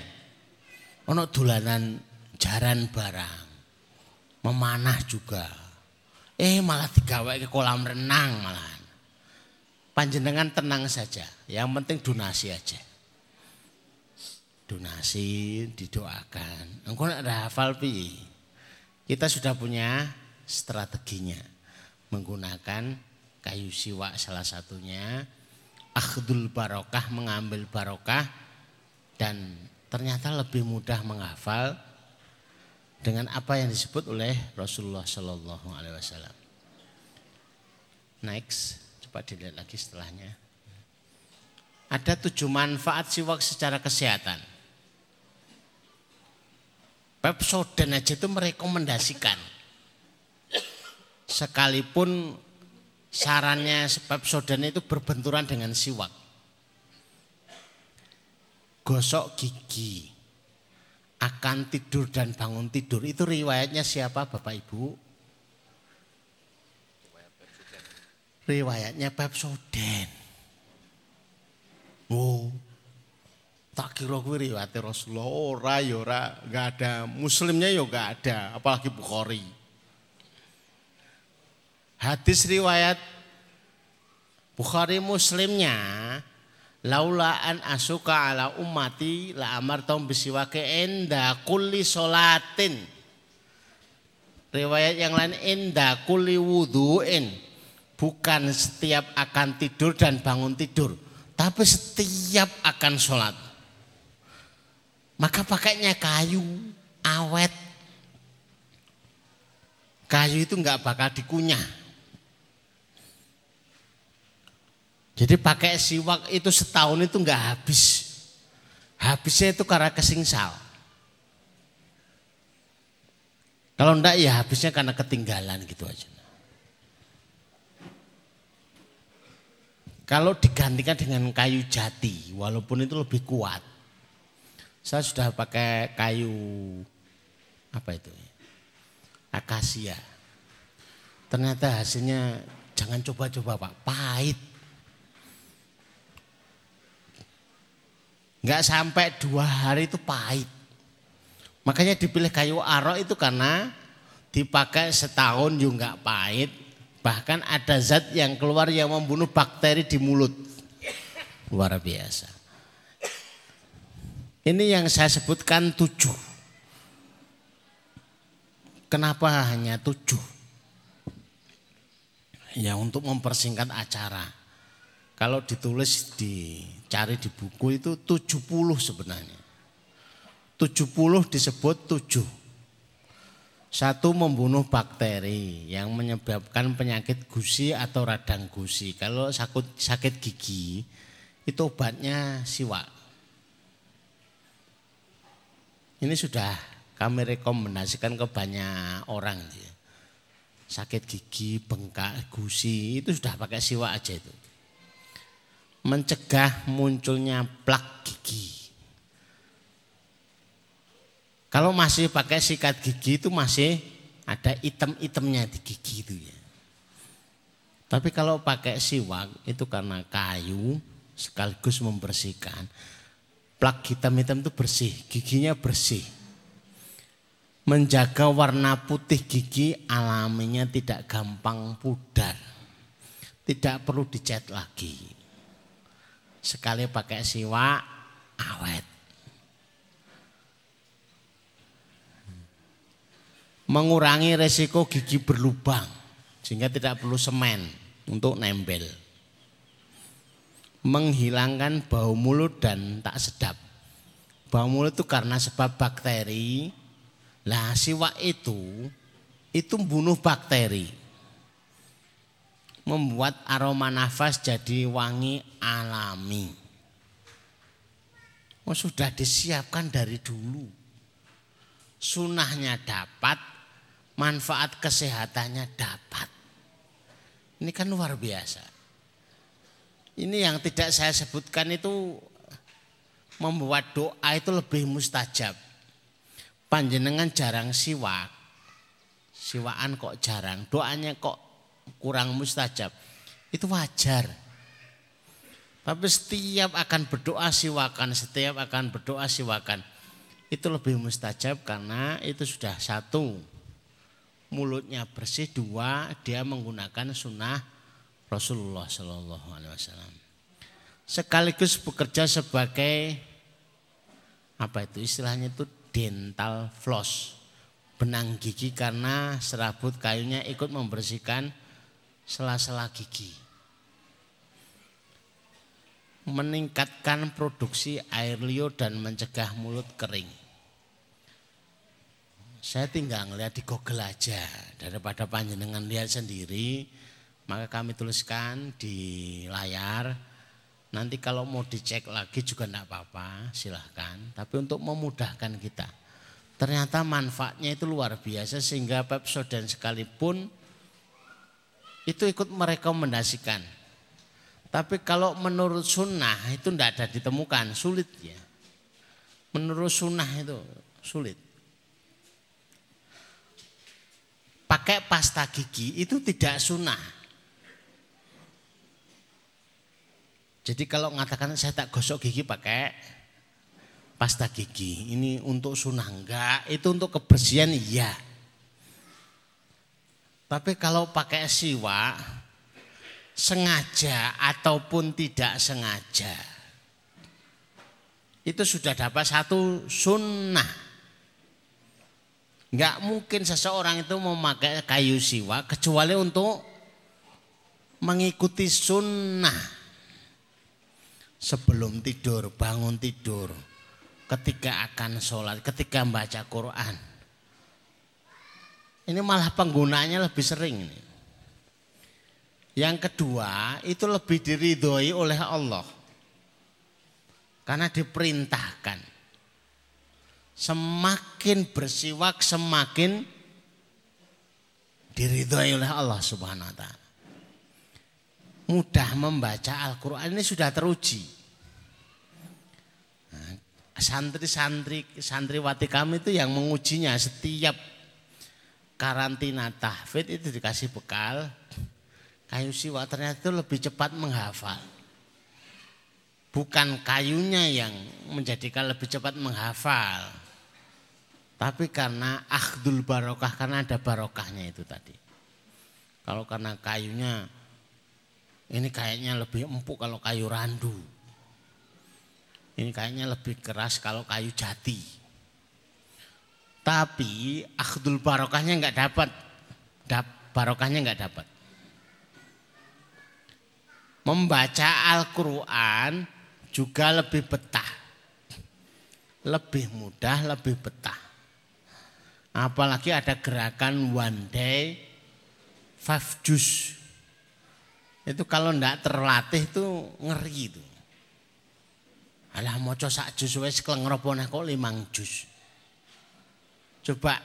Ono dolanan jaran barang. Memanah juga. Eh malah digawe ke kolam renang malah. Panjenengan tenang saja. Yang penting donasi aja. Donasi didoakan. Engkau ada hafal pi. Kita sudah punya strateginya. Menggunakan kayu siwak salah satunya. Akhdul barokah mengambil barokah. Dan ternyata lebih mudah menghafal dengan apa yang disebut oleh Rasulullah Shallallahu Alaihi Wasallam. Next. Coba dilihat lagi setelahnya. Ada tujuh manfaat siwak secara kesehatan. Pepsodent aja itu merekomendasikan. Sekalipun sarannya Pepsodent itu berbenturan dengan siwak. Gosok gigi, akan tidur dan bangun tidur. Itu riwayatnya siapa Bapak Ibu? riwayatnya Pepsoden. Oh, tak kira kuwi riwayat Rasulullah ora ya ora enggak ada muslimnya ya enggak ada apalagi Bukhari hadis riwayat Bukhari muslimnya laula an asuka ala ummati la amartum bisiwake enda kulli solatin riwayat yang lain enda kulli wudu'in bukan setiap akan tidur dan bangun tidur, tapi setiap akan sholat. Maka pakainya kayu awet. Kayu itu nggak bakal dikunyah. Jadi pakai siwak itu setahun itu nggak habis. Habisnya itu karena kesingsal. Kalau enggak ya habisnya karena ketinggalan gitu aja. Kalau digantikan dengan kayu jati, walaupun itu lebih kuat. Saya sudah pakai kayu apa itu? Akasia. Ternyata hasilnya jangan coba-coba Pak, pahit. Enggak sampai dua hari itu pahit. Makanya dipilih kayu arok itu karena dipakai setahun juga pahit, Bahkan ada zat yang keluar yang membunuh bakteri di mulut. Luar biasa. Ini yang saya sebutkan tujuh. Kenapa hanya tujuh? Ya untuk mempersingkat acara. Kalau ditulis dicari di buku itu tujuh puluh sebenarnya. Tujuh puluh disebut tujuh satu membunuh bakteri yang menyebabkan penyakit gusi atau radang gusi. Kalau sakit, sakit gigi itu obatnya siwak. Ini sudah kami rekomendasikan ke banyak orang. Sakit gigi, bengkak, gusi itu sudah pakai siwak aja itu. Mencegah munculnya plak gigi. Kalau masih pakai sikat gigi itu masih ada item-itemnya di gigi itu ya. Tapi kalau pakai siwak itu karena kayu sekaligus membersihkan. Plak hitam-hitam itu bersih, giginya bersih. Menjaga warna putih gigi alaminya tidak gampang pudar. Tidak perlu dicat lagi. Sekali pakai siwak awet. mengurangi resiko gigi berlubang sehingga tidak perlu semen untuk nempel. Menghilangkan bau mulut dan tak sedap. Bau mulut itu karena sebab bakteri. Lah siwak itu itu membunuh bakteri. Membuat aroma nafas jadi wangi alami. Oh, sudah disiapkan dari dulu. Sunahnya dapat, manfaat kesehatannya dapat. Ini kan luar biasa. Ini yang tidak saya sebutkan itu membuat doa itu lebih mustajab. Panjenengan jarang siwak. Siwaan kok jarang, doanya kok kurang mustajab. Itu wajar. Tapi setiap akan berdoa siwakan, setiap akan berdoa siwakan. Itu lebih mustajab karena itu sudah satu. Mulutnya bersih, dua dia menggunakan sunnah Rasulullah Shallallahu Alaihi Wasallam. Sekaligus bekerja sebagai apa itu istilahnya itu dental floss benang gigi karena serabut kayunya ikut membersihkan sela-sela gigi meningkatkan produksi air liur dan mencegah mulut kering. Saya tinggal ngeliat di Google aja daripada panjenengan lihat sendiri, maka kami tuliskan di layar. Nanti kalau mau dicek lagi juga tidak apa-apa, silahkan. Tapi untuk memudahkan kita, ternyata manfaatnya itu luar biasa sehingga Pepsodent sekalipun itu ikut merekomendasikan tapi kalau menurut sunnah itu tidak ada ditemukan, sulit ya. Menurut sunnah itu sulit. Pakai pasta gigi itu tidak sunnah. Jadi kalau mengatakan saya tak gosok gigi pakai pasta gigi, ini untuk sunnah enggak, itu untuk kebersihan iya. Tapi kalau pakai siwak sengaja ataupun tidak sengaja. Itu sudah dapat satu sunnah. Enggak mungkin seseorang itu memakai kayu siwa kecuali untuk mengikuti sunnah. Sebelum tidur, bangun tidur, ketika akan sholat, ketika membaca Quran. Ini malah penggunaannya lebih sering. Nih. Yang kedua itu lebih diridhoi oleh Allah. Karena diperintahkan. Semakin bersiwak semakin diridhoi oleh Allah Subhanahu wa taala. Mudah membaca Al-Qur'an ini sudah teruji. Nah, santri-santri santriwati kami itu yang mengujinya setiap karantina tahfidz itu dikasih bekal Kayu siwa ternyata itu lebih cepat menghafal. Bukan kayunya yang menjadikan lebih cepat menghafal. Tapi karena akhdul barokah, karena ada barokahnya itu tadi. Kalau karena kayunya, ini kayaknya lebih empuk kalau kayu randu. Ini kayaknya lebih keras kalau kayu jati. Tapi akhdul barokahnya nggak dapat. barokahnya nggak dapat membaca Al-Quran juga lebih betah. Lebih mudah, lebih betah. Apalagi ada gerakan one day five juice. Itu kalau ndak terlatih itu ngeri itu. Alah mau sak jus wes kelengropone kok limang jus. Coba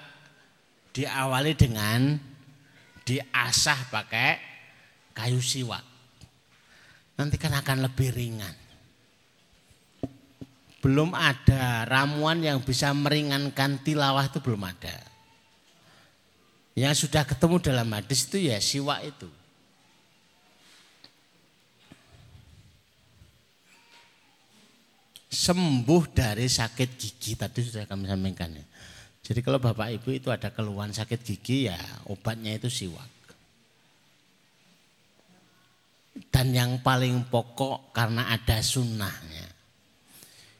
diawali dengan diasah pakai kayu siwak nanti kan akan lebih ringan. Belum ada ramuan yang bisa meringankan tilawah itu belum ada. Yang sudah ketemu dalam hadis itu ya siwa itu. Sembuh dari sakit gigi tadi sudah kami sampaikan ya. Jadi kalau Bapak Ibu itu ada keluhan sakit gigi ya obatnya itu siwak. Dan yang paling pokok karena ada sunnahnya.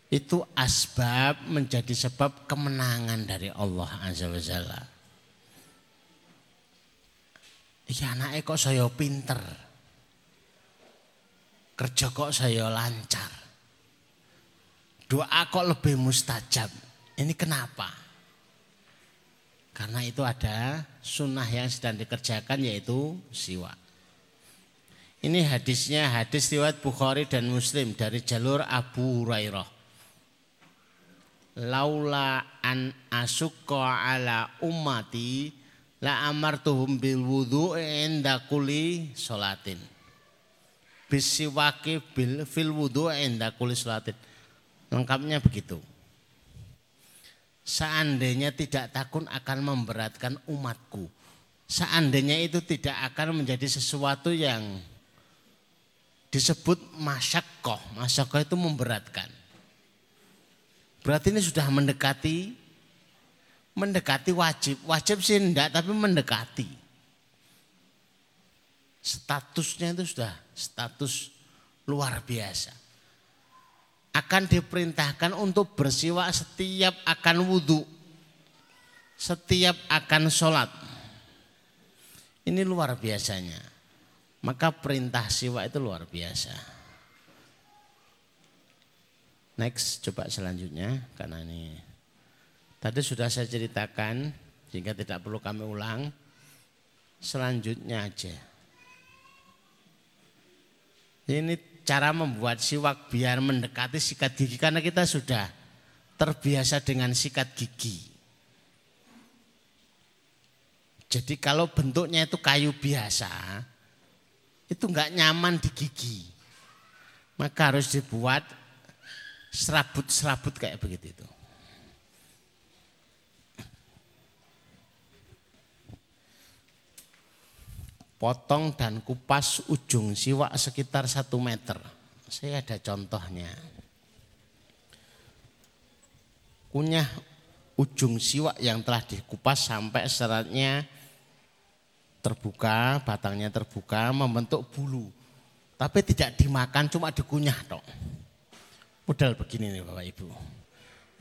Itu asbab menjadi sebab kemenangan dari Allah Azza wa Jalla. Ya anaknya kok saya pinter. Kerja kok saya lancar. Doa kok lebih mustajab. Ini kenapa? Karena itu ada sunnah yang sedang dikerjakan yaitu siwak. Ini hadisnya hadis riwayat Bukhari dan Muslim dari jalur Abu Hurairah. Laula an asukka ala ummati la amartuhum bil wudhu inda kulli salatin. Bisiwaki bil fil wudhu inda kulli salatin. Lengkapnya begitu. Seandainya tidak takut akan memberatkan umatku. Seandainya itu tidak akan menjadi sesuatu yang disebut masyakoh. Masyakoh itu memberatkan. Berarti ini sudah mendekati mendekati wajib. Wajib sih enggak, tapi mendekati. Statusnya itu sudah status luar biasa. Akan diperintahkan untuk bersiwak setiap akan wudhu. Setiap akan sholat. Ini luar biasanya. Maka perintah siwak itu luar biasa. Next, coba selanjutnya karena ini tadi sudah saya ceritakan sehingga tidak perlu kami ulang. Selanjutnya aja. Ini cara membuat siwak biar mendekati sikat gigi karena kita sudah terbiasa dengan sikat gigi. Jadi kalau bentuknya itu kayu biasa, itu enggak nyaman di gigi. Maka harus dibuat serabut-serabut kayak begitu itu. Potong dan kupas ujung siwak sekitar satu meter. Saya ada contohnya. Kunyah ujung siwak yang telah dikupas sampai seratnya terbuka, batangnya terbuka, membentuk bulu. Tapi tidak dimakan, cuma dikunyah toh. Modal begini nih Bapak Ibu.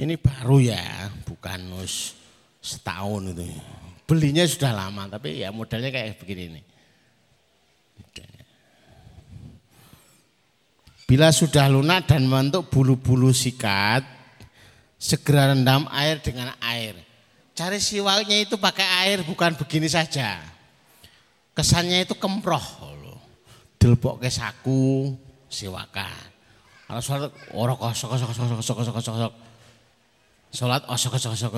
Ini baru ya, bukan setahun itu. Belinya sudah lama, tapi ya modalnya kayak begini nih. Bila sudah lunak dan membentuk bulu-bulu sikat, segera rendam air dengan air. Cari siwaknya itu pakai air bukan begini saja. Kesannya itu kemproh. Dilbok ke saku, siwakan. Kalau sholat orang kosok kosok kosok kosok kosok kosok kosok. Sholat kosok kosok kosok.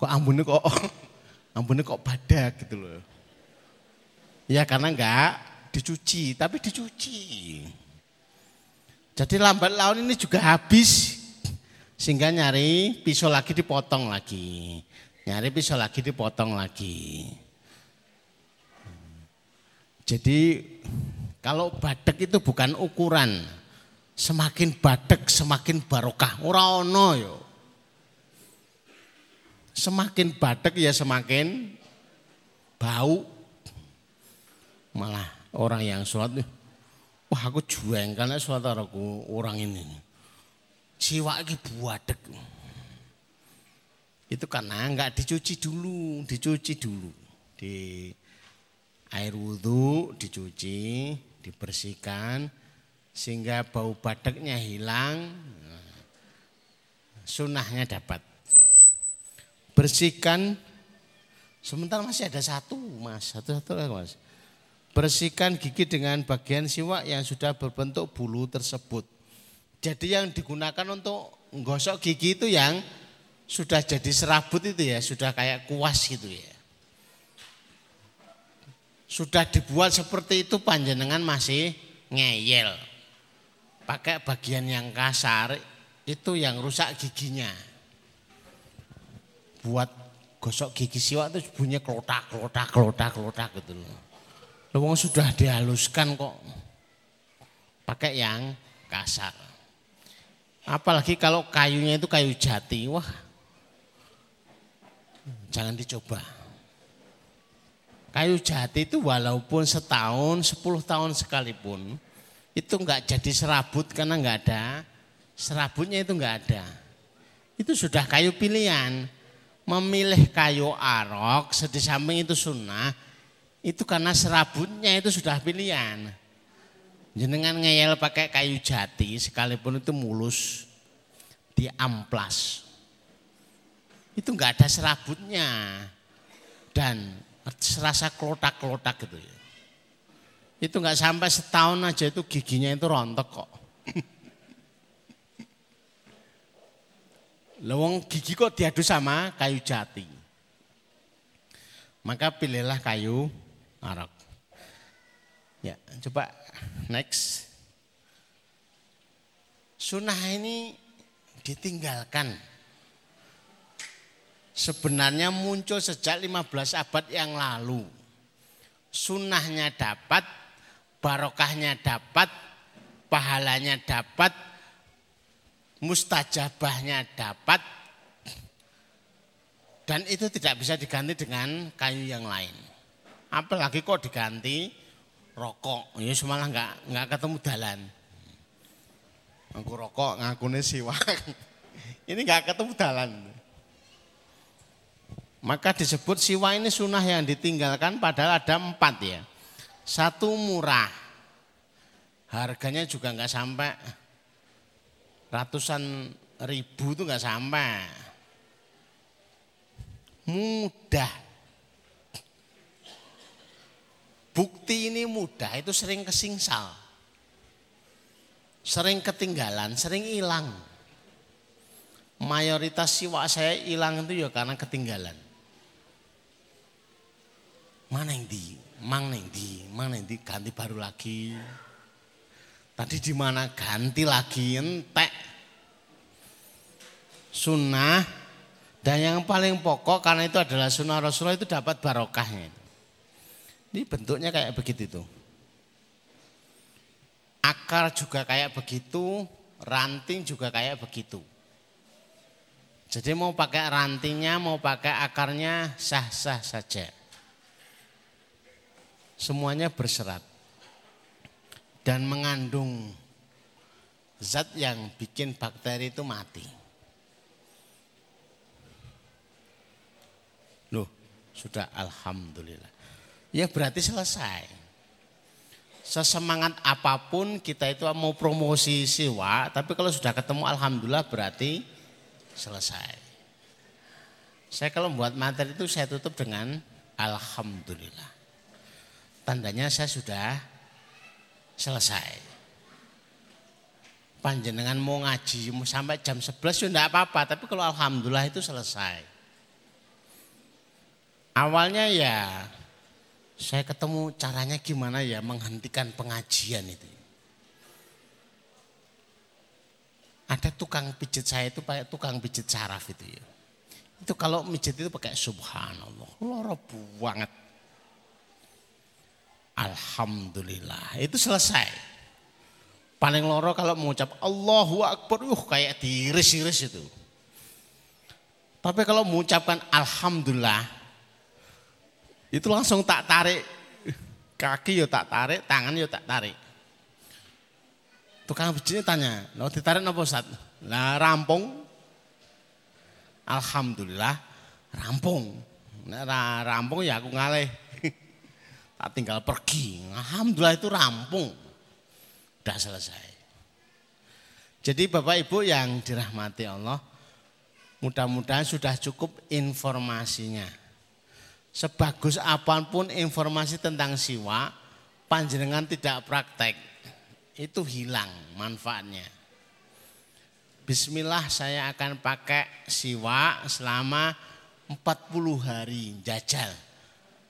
Kok ambunnya kok [LAUGHS] ambunnya kok badak gitu loh. Ya karena enggak dicuci, tapi dicuci. Jadi lambat laun ini juga habis sehingga nyari pisau lagi dipotong lagi. Nyari pisau lagi dipotong lagi. Jadi kalau badak itu bukan ukuran, semakin badek semakin barokah ora yo semakin badek ya semakin bau malah orang yang sholat wah aku jueng karena sholat aku orang ini. Jiwa lagi buadek itu karena enggak dicuci dulu dicuci dulu. Di air wudhu dicuci dibersihkan sehingga bau badaknya hilang, sunahnya dapat. Bersihkan, sementara masih ada satu mas, satu-satu mas. Bersihkan gigi dengan bagian siwak yang sudah berbentuk bulu tersebut. Jadi yang digunakan untuk menggosok gigi itu yang sudah jadi serabut itu ya, sudah kayak kuas gitu ya. Sudah dibuat seperti itu panjenengan masih ngeyel pakai bagian yang kasar itu yang rusak giginya. Buat gosok gigi siwak itu bunyi kelotak, kelotak, kelotak, kelotak gitu loh. Lewong sudah dihaluskan kok pakai yang kasar. Apalagi kalau kayunya itu kayu jati, wah jangan dicoba. Kayu jati itu walaupun setahun, sepuluh tahun sekalipun, itu enggak jadi serabut karena enggak ada serabutnya itu enggak ada. Itu sudah kayu pilihan. Memilih kayu arok di samping itu sunnah itu karena serabutnya itu sudah pilihan. Jenengan ngeyel pakai kayu jati sekalipun itu mulus di amplas. Itu enggak ada serabutnya dan serasa kelotak-kelotak gitu ya. Itu nggak sampai setahun aja itu giginya itu rontok kok. [LAUGHS] Lewong gigi kok diadu sama kayu jati. Maka pilihlah kayu arok. Ya, coba next. Sunnah ini ditinggalkan. Sebenarnya muncul sejak 15 abad yang lalu. Sunnahnya dapat barokahnya dapat, pahalanya dapat, mustajabahnya dapat, dan itu tidak bisa diganti dengan kayu yang lain. Apalagi kok diganti rokok, ya malah nggak nggak ketemu dalan. Aku rokok ngakune siwak. [LAUGHS] Ini nggak ketemu dalan. Maka disebut siwa ini sunnah yang ditinggalkan padahal ada empat ya. Satu murah. Harganya juga nggak sampai ratusan ribu itu nggak sampai. Mudah. Bukti ini mudah itu sering kesingsal. Sering ketinggalan, sering hilang. Mayoritas siwa saya hilang itu ya karena ketinggalan mana yang di, mang yang di, mana yang di, ganti baru lagi. Tadi di mana ganti lagi entek. Sunnah dan yang paling pokok karena itu adalah sunnah Rasulullah itu dapat barokahnya. Ini bentuknya kayak begitu itu. Akar juga kayak begitu, ranting juga kayak begitu. Jadi mau pakai rantingnya, mau pakai akarnya sah-sah saja semuanya berserat dan mengandung zat yang bikin bakteri itu mati. Loh, sudah alhamdulillah. Ya berarti selesai. Sesemangat apa pun kita itu mau promosi siwa, tapi kalau sudah ketemu alhamdulillah berarti selesai. Saya kalau membuat materi itu saya tutup dengan alhamdulillah tandanya saya sudah selesai. Panjenengan mau ngaji sampai jam 11 ya enggak apa-apa, tapi kalau alhamdulillah itu selesai. Awalnya ya saya ketemu caranya gimana ya menghentikan pengajian itu. Ada tukang pijit saya itu pakai tukang pijit saraf itu ya. Itu kalau pijit itu pakai subhanallah, loro banget. Alhamdulillah. Itu selesai. Paling loro kalau mengucap Allahu Akbar, uh kayak diiris-iris itu. Tapi kalau mengucapkan Alhamdulillah, itu langsung tak tarik. Kaki yo tak tarik, tangan yo tak tarik. Tukang bijinya tanya, lo ditarik apa Ustaz? Nah rampung. Alhamdulillah rampung. Nah rampung ya aku ngalih [LAUGHS] tak tinggal pergi. Alhamdulillah itu rampung. Sudah selesai. Jadi Bapak Ibu yang dirahmati Allah, mudah-mudahan sudah cukup informasinya. Sebagus apa pun informasi tentang siwa, panjenengan tidak praktek, itu hilang manfaatnya. Bismillah saya akan pakai siwa selama 40 hari jajal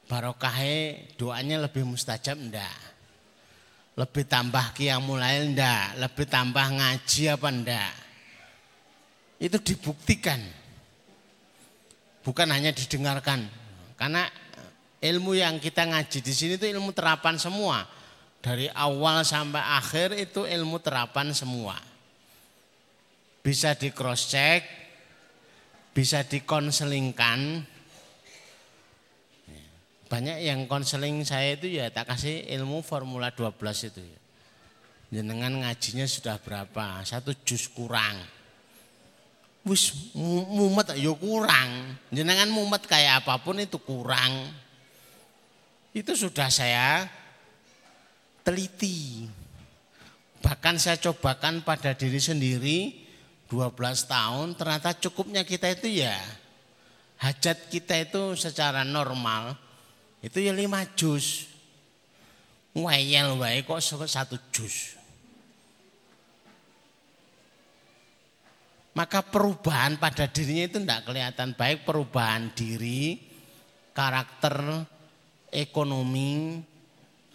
barokahnya doanya lebih mustajab enggak? Lebih tambah mulai enggak? Lebih tambah ngaji apa enggak? Itu dibuktikan. Bukan hanya didengarkan. Karena ilmu yang kita ngaji di sini itu ilmu terapan semua. Dari awal sampai akhir itu ilmu terapan semua. Bisa di cross check, bisa dikonselingkan, banyak yang konseling saya itu ya tak kasih ilmu formula 12 itu ya. Jenengan ngajinya sudah berapa? Satu jus kurang. Wis mumet ya kurang. Jenengan mumet kayak apa pun itu kurang. Itu sudah saya teliti. Bahkan saya cobakan pada diri sendiri 12 tahun ternyata cukupnya kita itu ya hajat kita itu secara normal itu ya lima jus. Wayel wae kok satu jus. Maka perubahan pada dirinya itu tidak kelihatan baik perubahan diri, karakter, ekonomi,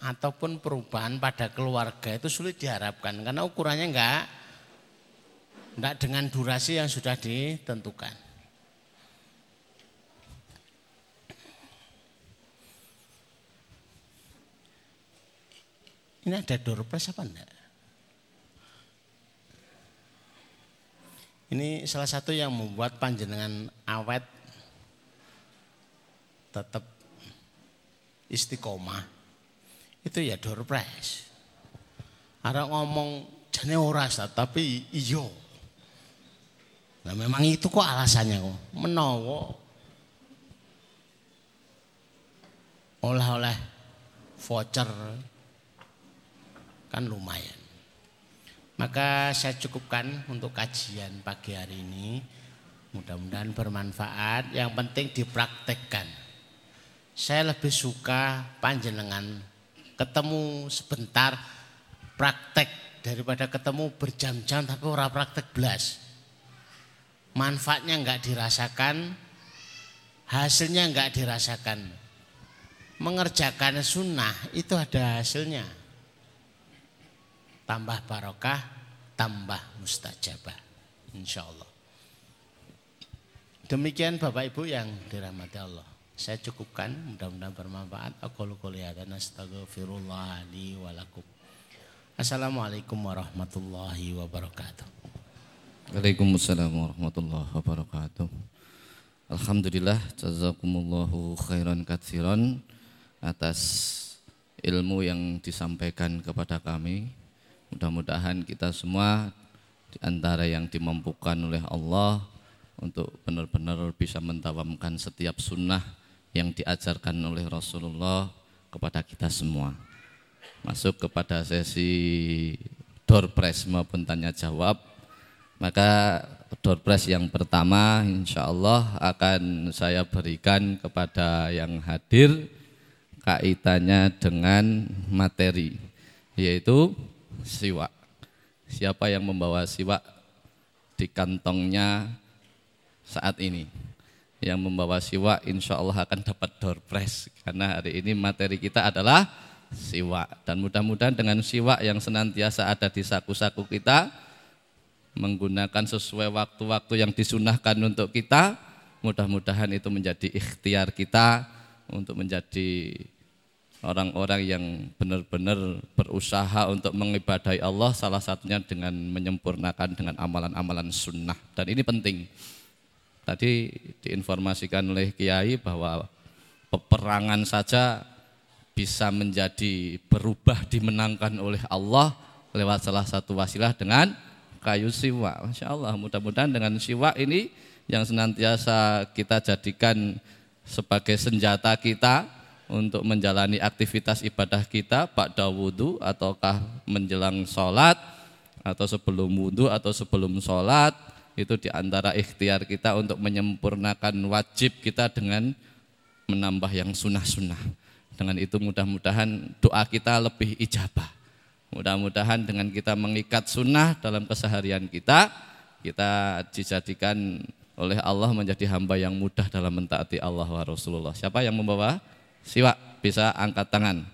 ataupun perubahan pada keluarga itu sulit diharapkan karena ukurannya enggak enggak dengan durasi yang sudah ditentukan. Ini ada door apa enggak? Ini salah satu yang membuat panjenengan awet tetap istiqomah. Itu ya door prize. Ada ngomong jane ora tapi iyo. Nah memang itu kok alasannya kok. Menawa oleh-oleh voucher kan lumayan. Maka saya cukupkan untuk kajian pagi hari ini. Mudah-mudahan bermanfaat. Yang penting dipraktekkan. Saya lebih suka panjenengan ketemu sebentar praktek daripada ketemu berjam-jam tapi orang praktek belas. Manfaatnya enggak dirasakan, hasilnya enggak dirasakan. Mengerjakan sunnah itu ada hasilnya tambah barokah, tambah mustajabah. Insya Allah. Demikian Bapak Ibu yang dirahmati Allah. Saya cukupkan, mudah-mudahan bermanfaat. Aku Assalamualaikum warahmatullahi wabarakatuh. Waalaikumsalam warahmatullahi wabarakatuh. Alhamdulillah jazakumullahu khairan katsiran atas ilmu yang disampaikan kepada kami Mudah-mudahan kita semua di antara yang dimampukan oleh Allah untuk benar-benar bisa mentawamkan setiap sunnah yang diajarkan oleh Rasulullah kepada kita semua. Masuk kepada sesi door press maupun tanya jawab. Maka door press yang pertama insya Allah akan saya berikan kepada yang hadir kaitannya dengan materi yaitu siwak. Siapa yang membawa siwak di kantongnya saat ini? Yang membawa siwak insya Allah akan dapat door prize. Karena hari ini materi kita adalah siwak. Dan mudah-mudahan dengan siwak yang senantiasa ada di saku-saku kita, menggunakan sesuai waktu-waktu yang disunahkan untuk kita, mudah-mudahan itu menjadi ikhtiar kita untuk menjadi orang-orang yang benar-benar berusaha untuk mengibadahi Allah salah satunya dengan menyempurnakan dengan amalan-amalan sunnah. Dan ini penting. Tadi diinformasikan oleh Kiai bahwa peperangan saja bisa menjadi berubah dimenangkan oleh Allah lewat salah satu wasilah dengan kayu siwa Masya Allah mudah-mudahan dengan siwa ini yang senantiasa kita jadikan sebagai senjata kita untuk menjalani aktivitas ibadah kita pada wudhu ataukah menjelang sholat atau sebelum wudhu atau sebelum sholat. Itu di antara ikhtiar kita untuk menyempurnakan wajib kita dengan menambah yang sunnah-sunnah. Dengan itu mudah-mudahan doa kita lebih ijabah. Mudah-mudahan dengan kita mengikat sunnah dalam keseharian kita kita dijadikan oleh Allah menjadi hamba yang mudah dalam mentaati Allah wa Rasulullah. Siapa yang membawa siwak bisa angkat tangan.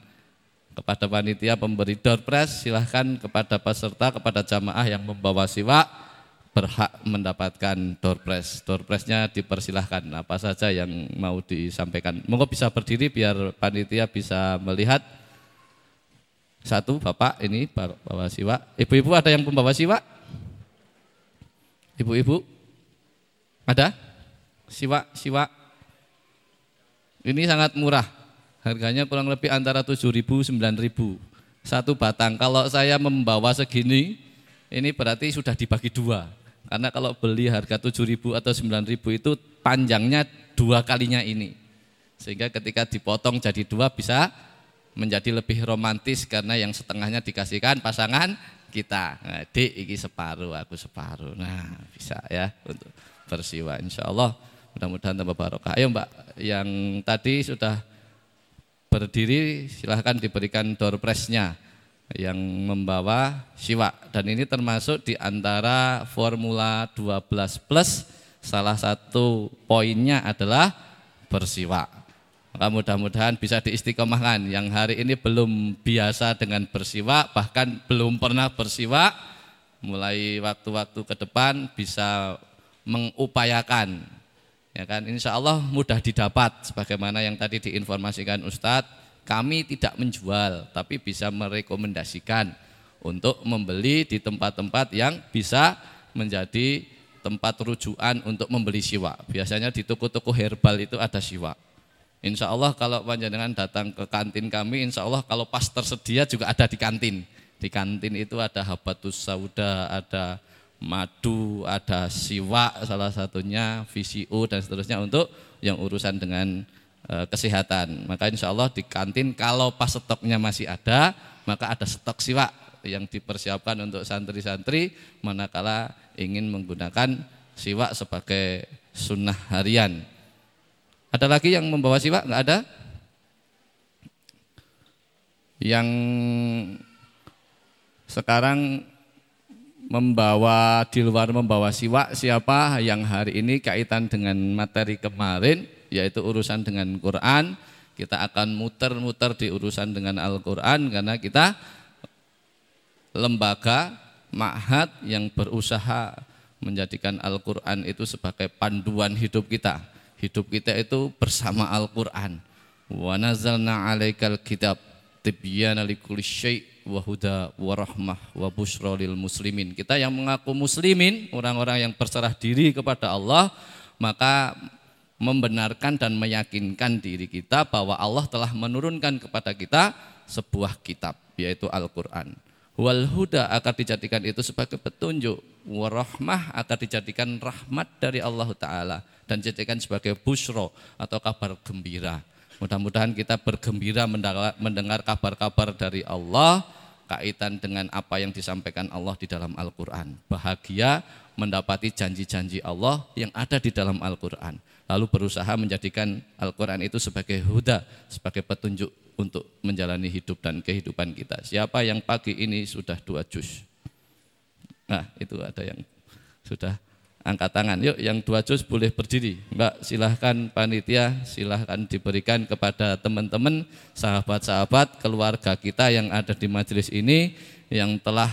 Kepada panitia pemberi door silahkan kepada peserta, kepada jamaah yang membawa siwak berhak mendapatkan door prize. Door dipersilahkan apa saja yang mau disampaikan. Monggo bisa berdiri biar panitia bisa melihat. Satu Bapak ini bawa siwak. Ibu-ibu ada yang membawa siwak? Ibu-ibu? Ada? Siwak, siwak. Ini sangat murah. Harganya kurang lebih antara 7.000 9.000 satu batang. Kalau saya membawa segini, ini berarti sudah dibagi dua. Karena kalau beli harga 7.000 atau 9.000 itu panjangnya dua kalinya ini. Sehingga ketika dipotong jadi dua bisa menjadi lebih romantis karena yang setengahnya dikasihkan pasangan kita. Nah, dik iki separuh, aku separuh. Nah, bisa ya untuk bersiwa insya Allah. Mudah-mudahan tambah barokah. Ayo Mbak, yang tadi sudah berdiri silahkan diberikan door prize-nya yang membawa siwak dan ini termasuk di antara Formula 12 Plus salah satu poinnya adalah bersiwak. Maka mudah-mudahan bisa diistiqomahkan yang hari ini belum biasa dengan bersiwak bahkan belum pernah bersiwak mulai waktu-waktu ke depan bisa mengupayakan ya kan insya Allah mudah didapat sebagaimana yang tadi diinformasikan Ustadz Kami tidak menjual, tapi bisa merekomendasikan untuk membeli di tempat-tempat yang bisa menjadi tempat rujukan untuk membeli siwa. Biasanya di toko-toko herbal itu ada siwa. Insya Allah kalau panjenengan datang ke kantin kami, insya Allah kalau pas tersedia juga ada di kantin. Di kantin itu ada habatus sauda, ada madu, ada siwa salah satunya, VCO dan seterusnya untuk yang urusan dengan e, kesehatan. Maka insya Allah di kantin kalau pas stoknya masih ada, maka ada stok siwa yang dipersiapkan untuk santri-santri manakala ingin menggunakan siwak sebagai sunnah harian. Ada lagi yang membawa siwak? Enggak ada? Yang sekarang membawa di luar membawa siwak siapa yang hari ini kaitan dengan materi kemarin yaitu urusan dengan Quran kita akan muter-muter di urusan dengan Al-Quran karena kita lembaga ma'had yang berusaha menjadikan Al-Quran itu sebagai panduan hidup kita. Hidup kita itu bersama Al-Quran. Wa nazalna alaikal kitab tibyana likulli syai' wa huda wa rahmah wa busyra lil muslimin. Kita yang mengaku muslimin, orang-orang yang berserah diri kepada Allah, maka membenarkan dan meyakinkan diri kita bahwa Allah telah menurunkan kepada kita sebuah kitab yaitu Al-Qur'an. Wal huda akan dijadikan itu sebagai petunjuk. Warahmah akan dijadikan rahmat dari Allah Ta'ala. Dan dijadikan sebagai busro atau kabar gembira mudah-mudahan kita bergembira mendengar kabar-kabar dari Allah kaitan dengan apa yang disampaikan Allah di dalam Al-Quran bahagia mendapati janji-janji Allah yang ada di dalam Al-Quran lalu berusaha menjadikan Al-Quran itu sebagai huda sebagai petunjuk untuk menjalani hidup dan kehidupan kita. Siapa yang pagi ini sudah dua juz? Nah, itu ada yang sudah angkat tangan. Yuk, yang dua juz boleh berdiri. Mbak, silahkan panitia, silahkan diberikan kepada teman-teman, sahabat-sahabat, keluarga kita yang ada di majelis ini yang telah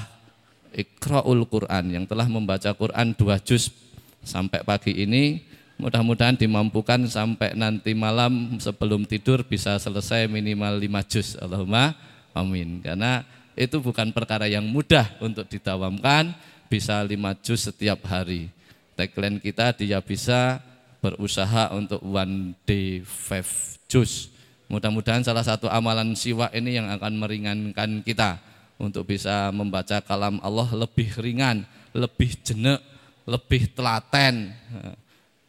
ikra'ul Quran, yang telah membaca Quran dua juz sampai pagi ini Mudah-mudahan dimampukan sampai nanti malam sebelum tidur bisa selesai minimal 5 juz. Allahumma amin. Karena itu bukan perkara yang mudah untuk didawamkan, bisa 5 juz setiap hari. Tagline kita dia bisa berusaha untuk one day five juz. Mudah-mudahan salah satu amalan siwa ini yang akan meringankan kita untuk bisa membaca kalam Allah lebih ringan, lebih jenek, lebih telaten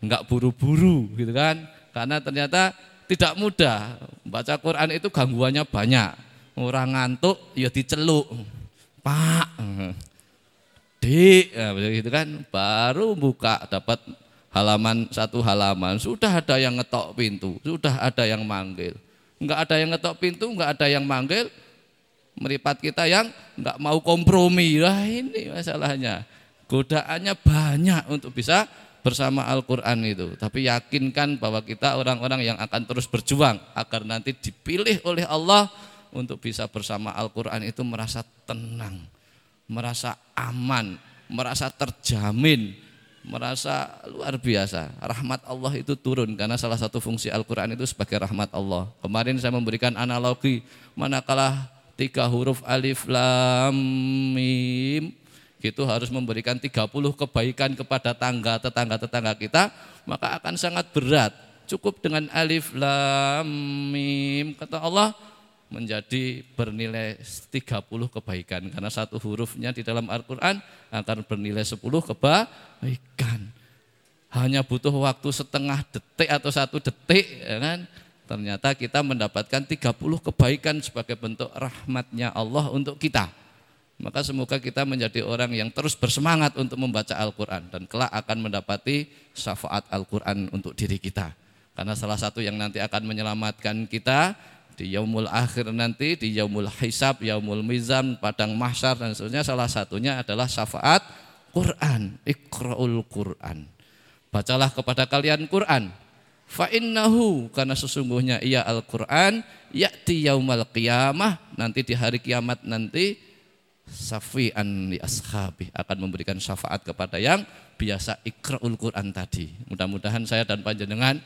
enggak buru-buru gitu kan. Karena ternyata tidak mudah. Baca Quran itu gangguannya banyak. Orang ngantuk ya diceluk. Pak, Dik, ya, gitu kan. Baru buka dapat halaman satu halaman sudah ada yang ngetok pintu, sudah ada yang manggil. Enggak ada yang ngetok pintu, enggak ada yang manggil. Meripat kita yang enggak mau kompromi. Lah ini masalahnya. Godaannya banyak untuk bisa bersama Al-Quran itu. Tapi yakinkan bahwa kita orang-orang yang akan terus berjuang agar nanti dipilih oleh Allah untuk bisa bersama Al-Quran itu merasa tenang, merasa aman, merasa terjamin, merasa luar biasa. Rahmat Allah itu turun karena salah satu fungsi Al-Quran itu sebagai rahmat Allah. Kemarin saya memberikan analogi manakala tiga huruf alif lam mim itu harus memberikan 30 kebaikan kepada tangga tetangga-tetangga kita, maka akan sangat berat. Cukup dengan alif lam mim kata Allah menjadi bernilai 30 kebaikan karena satu hurufnya di dalam Al-Qur'an akan bernilai 10 kebaikan. Hanya butuh waktu setengah detik atau satu detik ya kan? Ternyata kita mendapatkan 30 kebaikan sebagai bentuk rahmatnya Allah untuk kita. Maka semoga kita menjadi orang yang terus bersemangat untuk membaca Al-Quran dan kelak akan mendapati syafaat Al-Quran untuk diri kita. Karena salah satu yang nanti akan menyelamatkan kita di yaumul akhir nanti, di yaumul hisab, yaumul mizan, padang mahsyar dan seterusnya salah satunya adalah syafaat Quran, ikra'ul Quran. Bacalah kepada kalian Quran. Fa innahu karena sesungguhnya ia Al-Quran ya'ti yaumal qiyamah nanti di hari kiamat nanti safi'an li ashabi akan memberikan syafaat kepada yang biasa ikra'ul Quran tadi. Mudah-mudahan saya dan panjenengan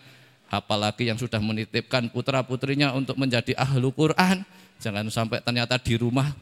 apalagi yang sudah menitipkan putra-putrinya untuk menjadi ahlu Quran, jangan sampai ternyata di rumah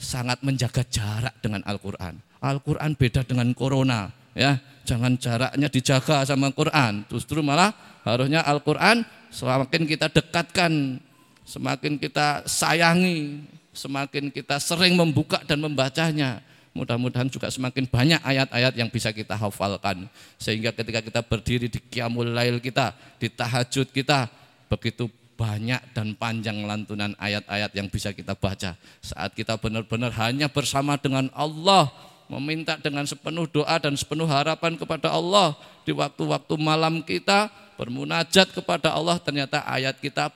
sangat menjaga jarak dengan Al-Quran. Al-Quran beda dengan corona, ya. Jangan jaraknya dijaga sama Quran, justru malah harusnya Al-Quran semakin kita dekatkan, semakin kita sayangi, semakin kita sering membuka dan membacanya, mudah-mudahan juga semakin banyak ayat-ayat yang bisa kita hafalkan. Sehingga ketika kita berdiri di qiyamul lail kita, di tahajud kita, begitu banyak dan panjang lantunan ayat-ayat yang bisa kita baca. Saat kita benar-benar hanya bersama dengan Allah, meminta dengan sepenuh doa dan sepenuh harapan kepada Allah di waktu-waktu malam kita bermunajat kepada Allah ternyata ayat kita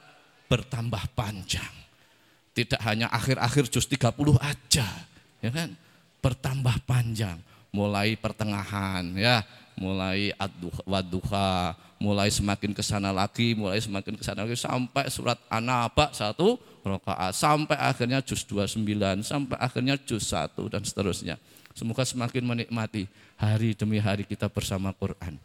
bertambah panjang. Tidak hanya akhir-akhir juz 30 aja, ya kan? Bertambah panjang, mulai pertengahan ya, mulai waduha, mulai semakin ke sana lagi, mulai semakin ke sana lagi sampai surat An-Naba satu rakaat sampai akhirnya juz 29 sampai akhirnya juz 1 dan seterusnya. Semoga semakin menikmati hari demi hari kita bersama Quran.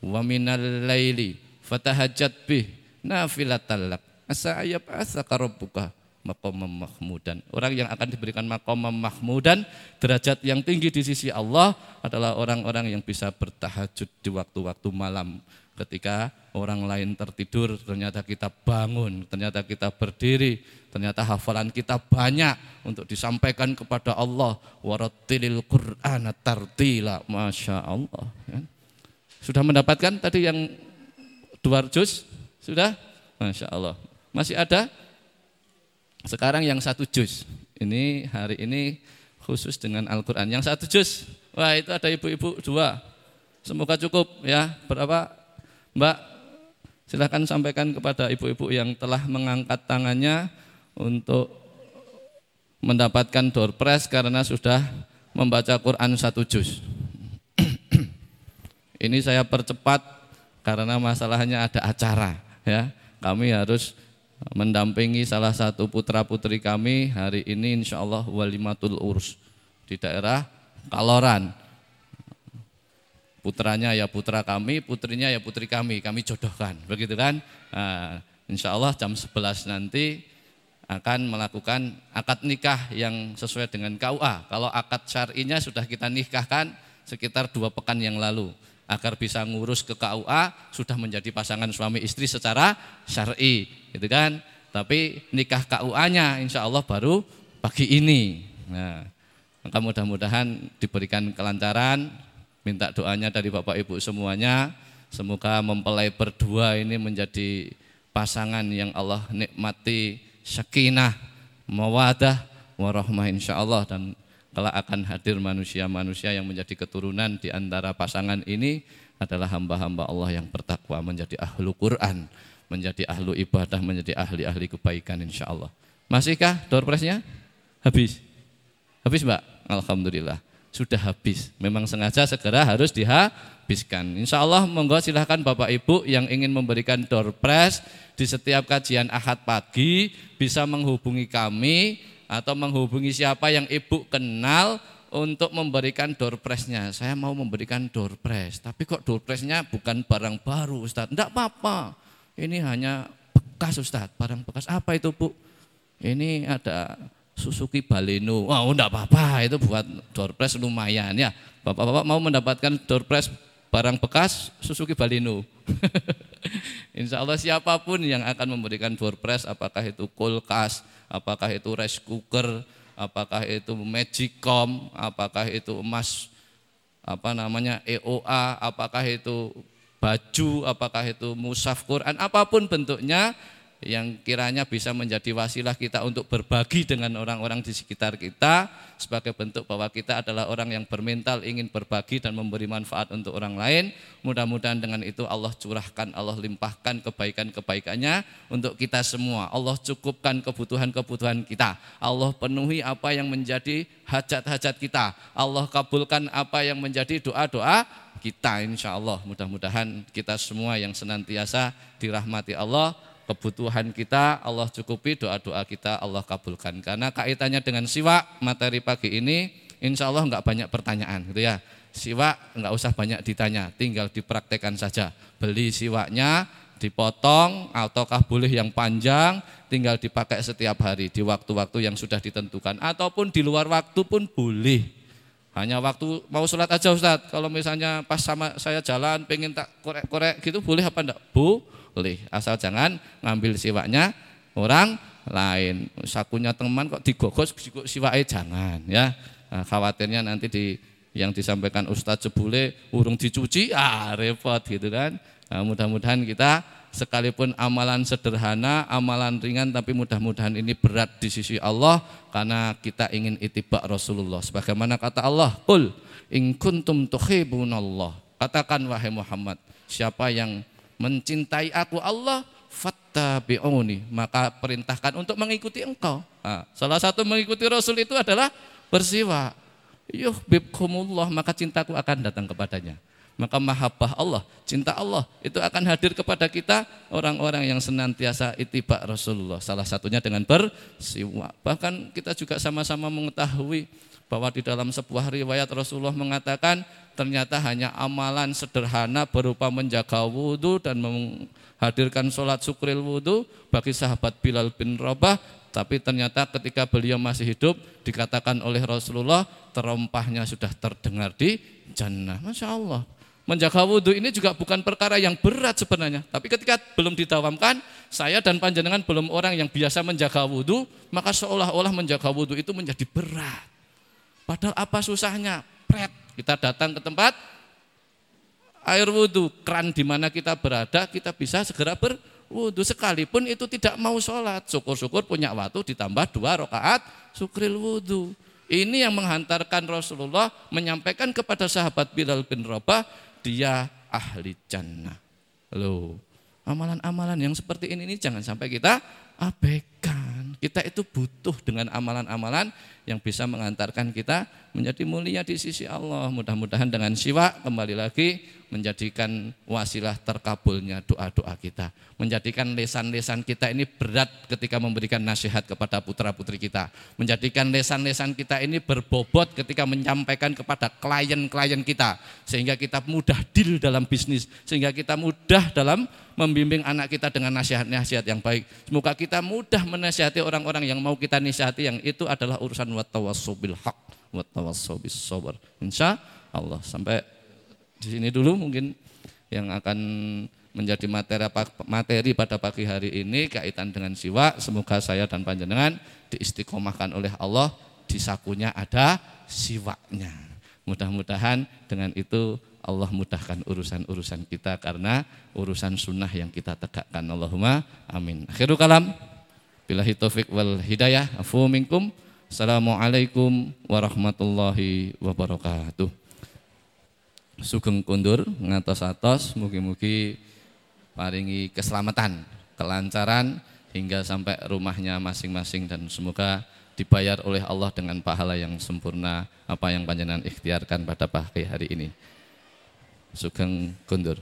Wa minal laili fatahajjat bih nafilatan lak. Asa ayab asa rabbuka maqam mahmudan. Orang yang akan diberikan maqam mahmudan, derajat yang tinggi di sisi Allah adalah orang-orang yang bisa bertahajud di waktu-waktu malam. Ketika orang lain tertidur, ternyata kita bangun, ternyata kita berdiri, ternyata hafalan kita banyak untuk disampaikan kepada Allah. Warattilil Qur'ana tartila, Masya Allah. Ya. Sudah mendapatkan tadi yang dua juz? Sudah? Masya Allah. Masih ada? Sekarang yang satu juz. Ini hari ini khusus dengan Al-Quran. Yang satu juz, wah itu ada ibu-ibu dua. Semoga cukup ya. Berapa Mbak? Silahkan sampaikan kepada ibu-ibu yang telah mengangkat tangannya untuk mendapatkan door press karena sudah membaca Quran satu juz. Ini saya percepat karena masalahnya ada acara ya. Kami harus mendampingi salah satu putra putri kami hari ini insya Allah walimatul urs di daerah Kaloran. Putranya ya putra kami, putrinya ya putri kami, kami jodohkan, begitu kan? Nah, insya Allah jam 11 nanti akan melakukan akad nikah yang sesuai dengan KUA. Kalau akad syar'inya sudah kita nikahkan sekitar dua pekan yang lalu agar bisa ngurus ke KUA sudah menjadi pasangan suami istri secara syar'i gitu kan? Tapi nikah KUA-nya insya Allah baru pagi ini. Nah maka mudah-mudahan diberikan kelancaran. Minta doanya dari Bapak Ibu semuanya. Semoga mempelai berdua ini menjadi pasangan yang Allah nikmati sakinah mawadah warahmah insya Allah dan kelak akan hadir manusia-manusia yang menjadi keturunan di antara pasangan ini adalah hamba-hamba Allah yang bertakwa menjadi ahlu Quran, menjadi ahlu ibadah, menjadi ahli-ahli kebaikan insya Allah. Masihkah door prize-nya? Habis. Habis mbak? Alhamdulillah. Sudah habis. Memang sengaja segera harus dihabiskan. Insya Allah monggo silahkan Bapak Ibu yang ingin memberikan door prize di setiap kajian ahad pagi bisa menghubungi kami atau menghubungi siapa yang ibu kenal untuk memberikan door prize-nya. Saya mau memberikan door prize, tapi kok door prize-nya bukan barang baru Ustaz. Enggak apa-apa. Ini hanya bekas Ustaz, barang bekas. Apa itu Bu? Ini ada Suzuki Baleno. Oh, enggak apa-apa, itu buat door prize lumayan ya. Bapak-bapak mau mendapatkan door prize barang bekas Suzuki Baleno. [LAUGHS] Insya Allah siapa pun yang akan memberikan door prize, apakah itu kulkas, apakah itu rice cooker, apakah itu magicom, apakah itu emas apa namanya EOA, apakah itu baju, apakah itu musaf Quran, apa pun bentuknya yang kiranya bisa menjadi wasilah kita untuk berbagi dengan orang-orang di sekitar kita sebagai bentuk bahwa kita adalah orang yang bermental ingin berbagi dan memberi manfaat untuk orang lain. Mudah-mudahan dengan itu Allah curahkan, Allah limpahkan kebaikan-kebaikannya untuk kita semua. Allah cukupkan kebutuhan-kebutuhan kita. Allah penuhi apa yang menjadi hajat-hajat kita. Allah kabulkan apa yang menjadi doa-doa kita insya Allah. Mudah-mudahan kita semua yang senantiasa dirahmati Allah kebutuhan kita Allah cukupi, doa-doa kita Allah kabulkan. Karena kaitannya dengan siwak, materi pagi ini insya Allah nggak banyak pertanyaan gitu ya. Siwak nggak usah banyak ditanya, tinggal dipraktekkan saja. Beli siwaknya, dipotong ataukah boleh yang panjang, tinggal dipakai setiap hari di waktu-waktu yang sudah ditentukan ataupun di luar waktu pun boleh. Hanya waktu mau sholat aja Ustaz. Kalau misalnya pas sama saya jalan pengen tak korek-korek gitu boleh apa enggak? Boleh. Asal jangan ngambil siwaknya orang lain. Sakunya teman kok digogos siwaknya jangan ya. Nah, khawatirnya nanti di yang disampaikan Ustadz Jebule urung dicuci, ah repot gitu kan. Nah, mudah-mudahan kita sekalipun amalan sederhana, amalan ringan tapi mudah-mudahan ini berat di sisi Allah karena kita ingin itibak Rasulullah. Sebagaimana kata Allah, "Qul in kuntum tuhibbunallah." Katakan wahai Muhammad, siapa yang mencintai aku Allah, fattabi'uni, maka perintahkan untuk mengikuti engkau. Nah, salah satu mengikuti Rasul itu adalah bersiwak yuhibbukumullah maka cintaku akan datang kepadanya maka mahabbah Allah, cinta Allah itu akan hadir kepada kita orang-orang yang senantiasa itibak Rasulullah. Salah satunya dengan bersiwak. Bahkan kita juga sama-sama mengetahui bahwa di dalam sebuah riwayat Rasulullah mengatakan ternyata hanya amalan sederhana berupa menjaga wudhu dan menghadirkan sholat sukril wudhu bagi sahabat Bilal bin Rabah tapi ternyata ketika beliau masih hidup dikatakan oleh Rasulullah terompahnya sudah terdengar di jannah. Masya Allah. Menjaga wudhu ini juga bukan perkara yang berat sebenarnya. Tapi ketika belum didawamkan, saya dan panjenengan belum orang yang biasa menjaga wudhu, maka seolah-olah menjaga wudhu itu menjadi berat. Padahal apa susahnya? Pret, kita datang ke tempat air wudhu, keran di mana kita berada, kita bisa segera ber wudhu sekalipun itu tidak mau sholat. Syukur-syukur punya waktu ditambah dua rakaat sukril wudhu. Ini yang menghantarkan Rasulullah menyampaikan kepada sahabat Bilal bin Rabah, dia ahli jannah. Loh, amalan-amalan yang seperti ini, ini jangan sampai kita abaikan. Kita itu butuh dengan amalan-amalan yang bisa mengantarkan kita menjadi mulia di sisi Allah. Mudah-mudahan dengan siwa kembali lagi menjadikan wasilah terkabulnya doa-doa kita. Menjadikan lesan-lesan kita ini berat ketika memberikan nasihat kepada putra-putri kita. Menjadikan lesan-lesan kita ini berbobot ketika menyampaikan kepada klien-klien kita. Sehingga kita mudah deal dalam bisnis. Sehingga kita mudah dalam membimbing anak kita dengan nasihat-nasihat yang baik. Semoga kita mudah menasihati orang-orang yang mau kita nasihati yang itu adalah urusan wa tawassubil haq wa tawassobis sobar. Insya Allah sampai di sini dulu mungkin yang akan menjadi materi materi pada pagi hari ini kaitan dengan siwa. Semoga saya dan panjenengan diistiqomahkan oleh Allah di sakunya ada siwaknya. Mudah-mudahan dengan itu Allah mudahkan urusan-urusan kita karena urusan sunnah yang kita tegakkan. Allahumma amin. Akhirul kalam. Billahi taufik wal hidayah. Afu minkum. Assalamualaikum warahmatullahi wabarakatuh. Sugeng kundur ngatos-atos mugi-mugi paringi keselamatan, kelancaran hingga sampai rumahnya masing-masing dan semoga dibayar oleh Allah dengan pahala yang sempurna apa yang panjenengan ikhtiarkan pada pagi hari ini. Sugeng kundur.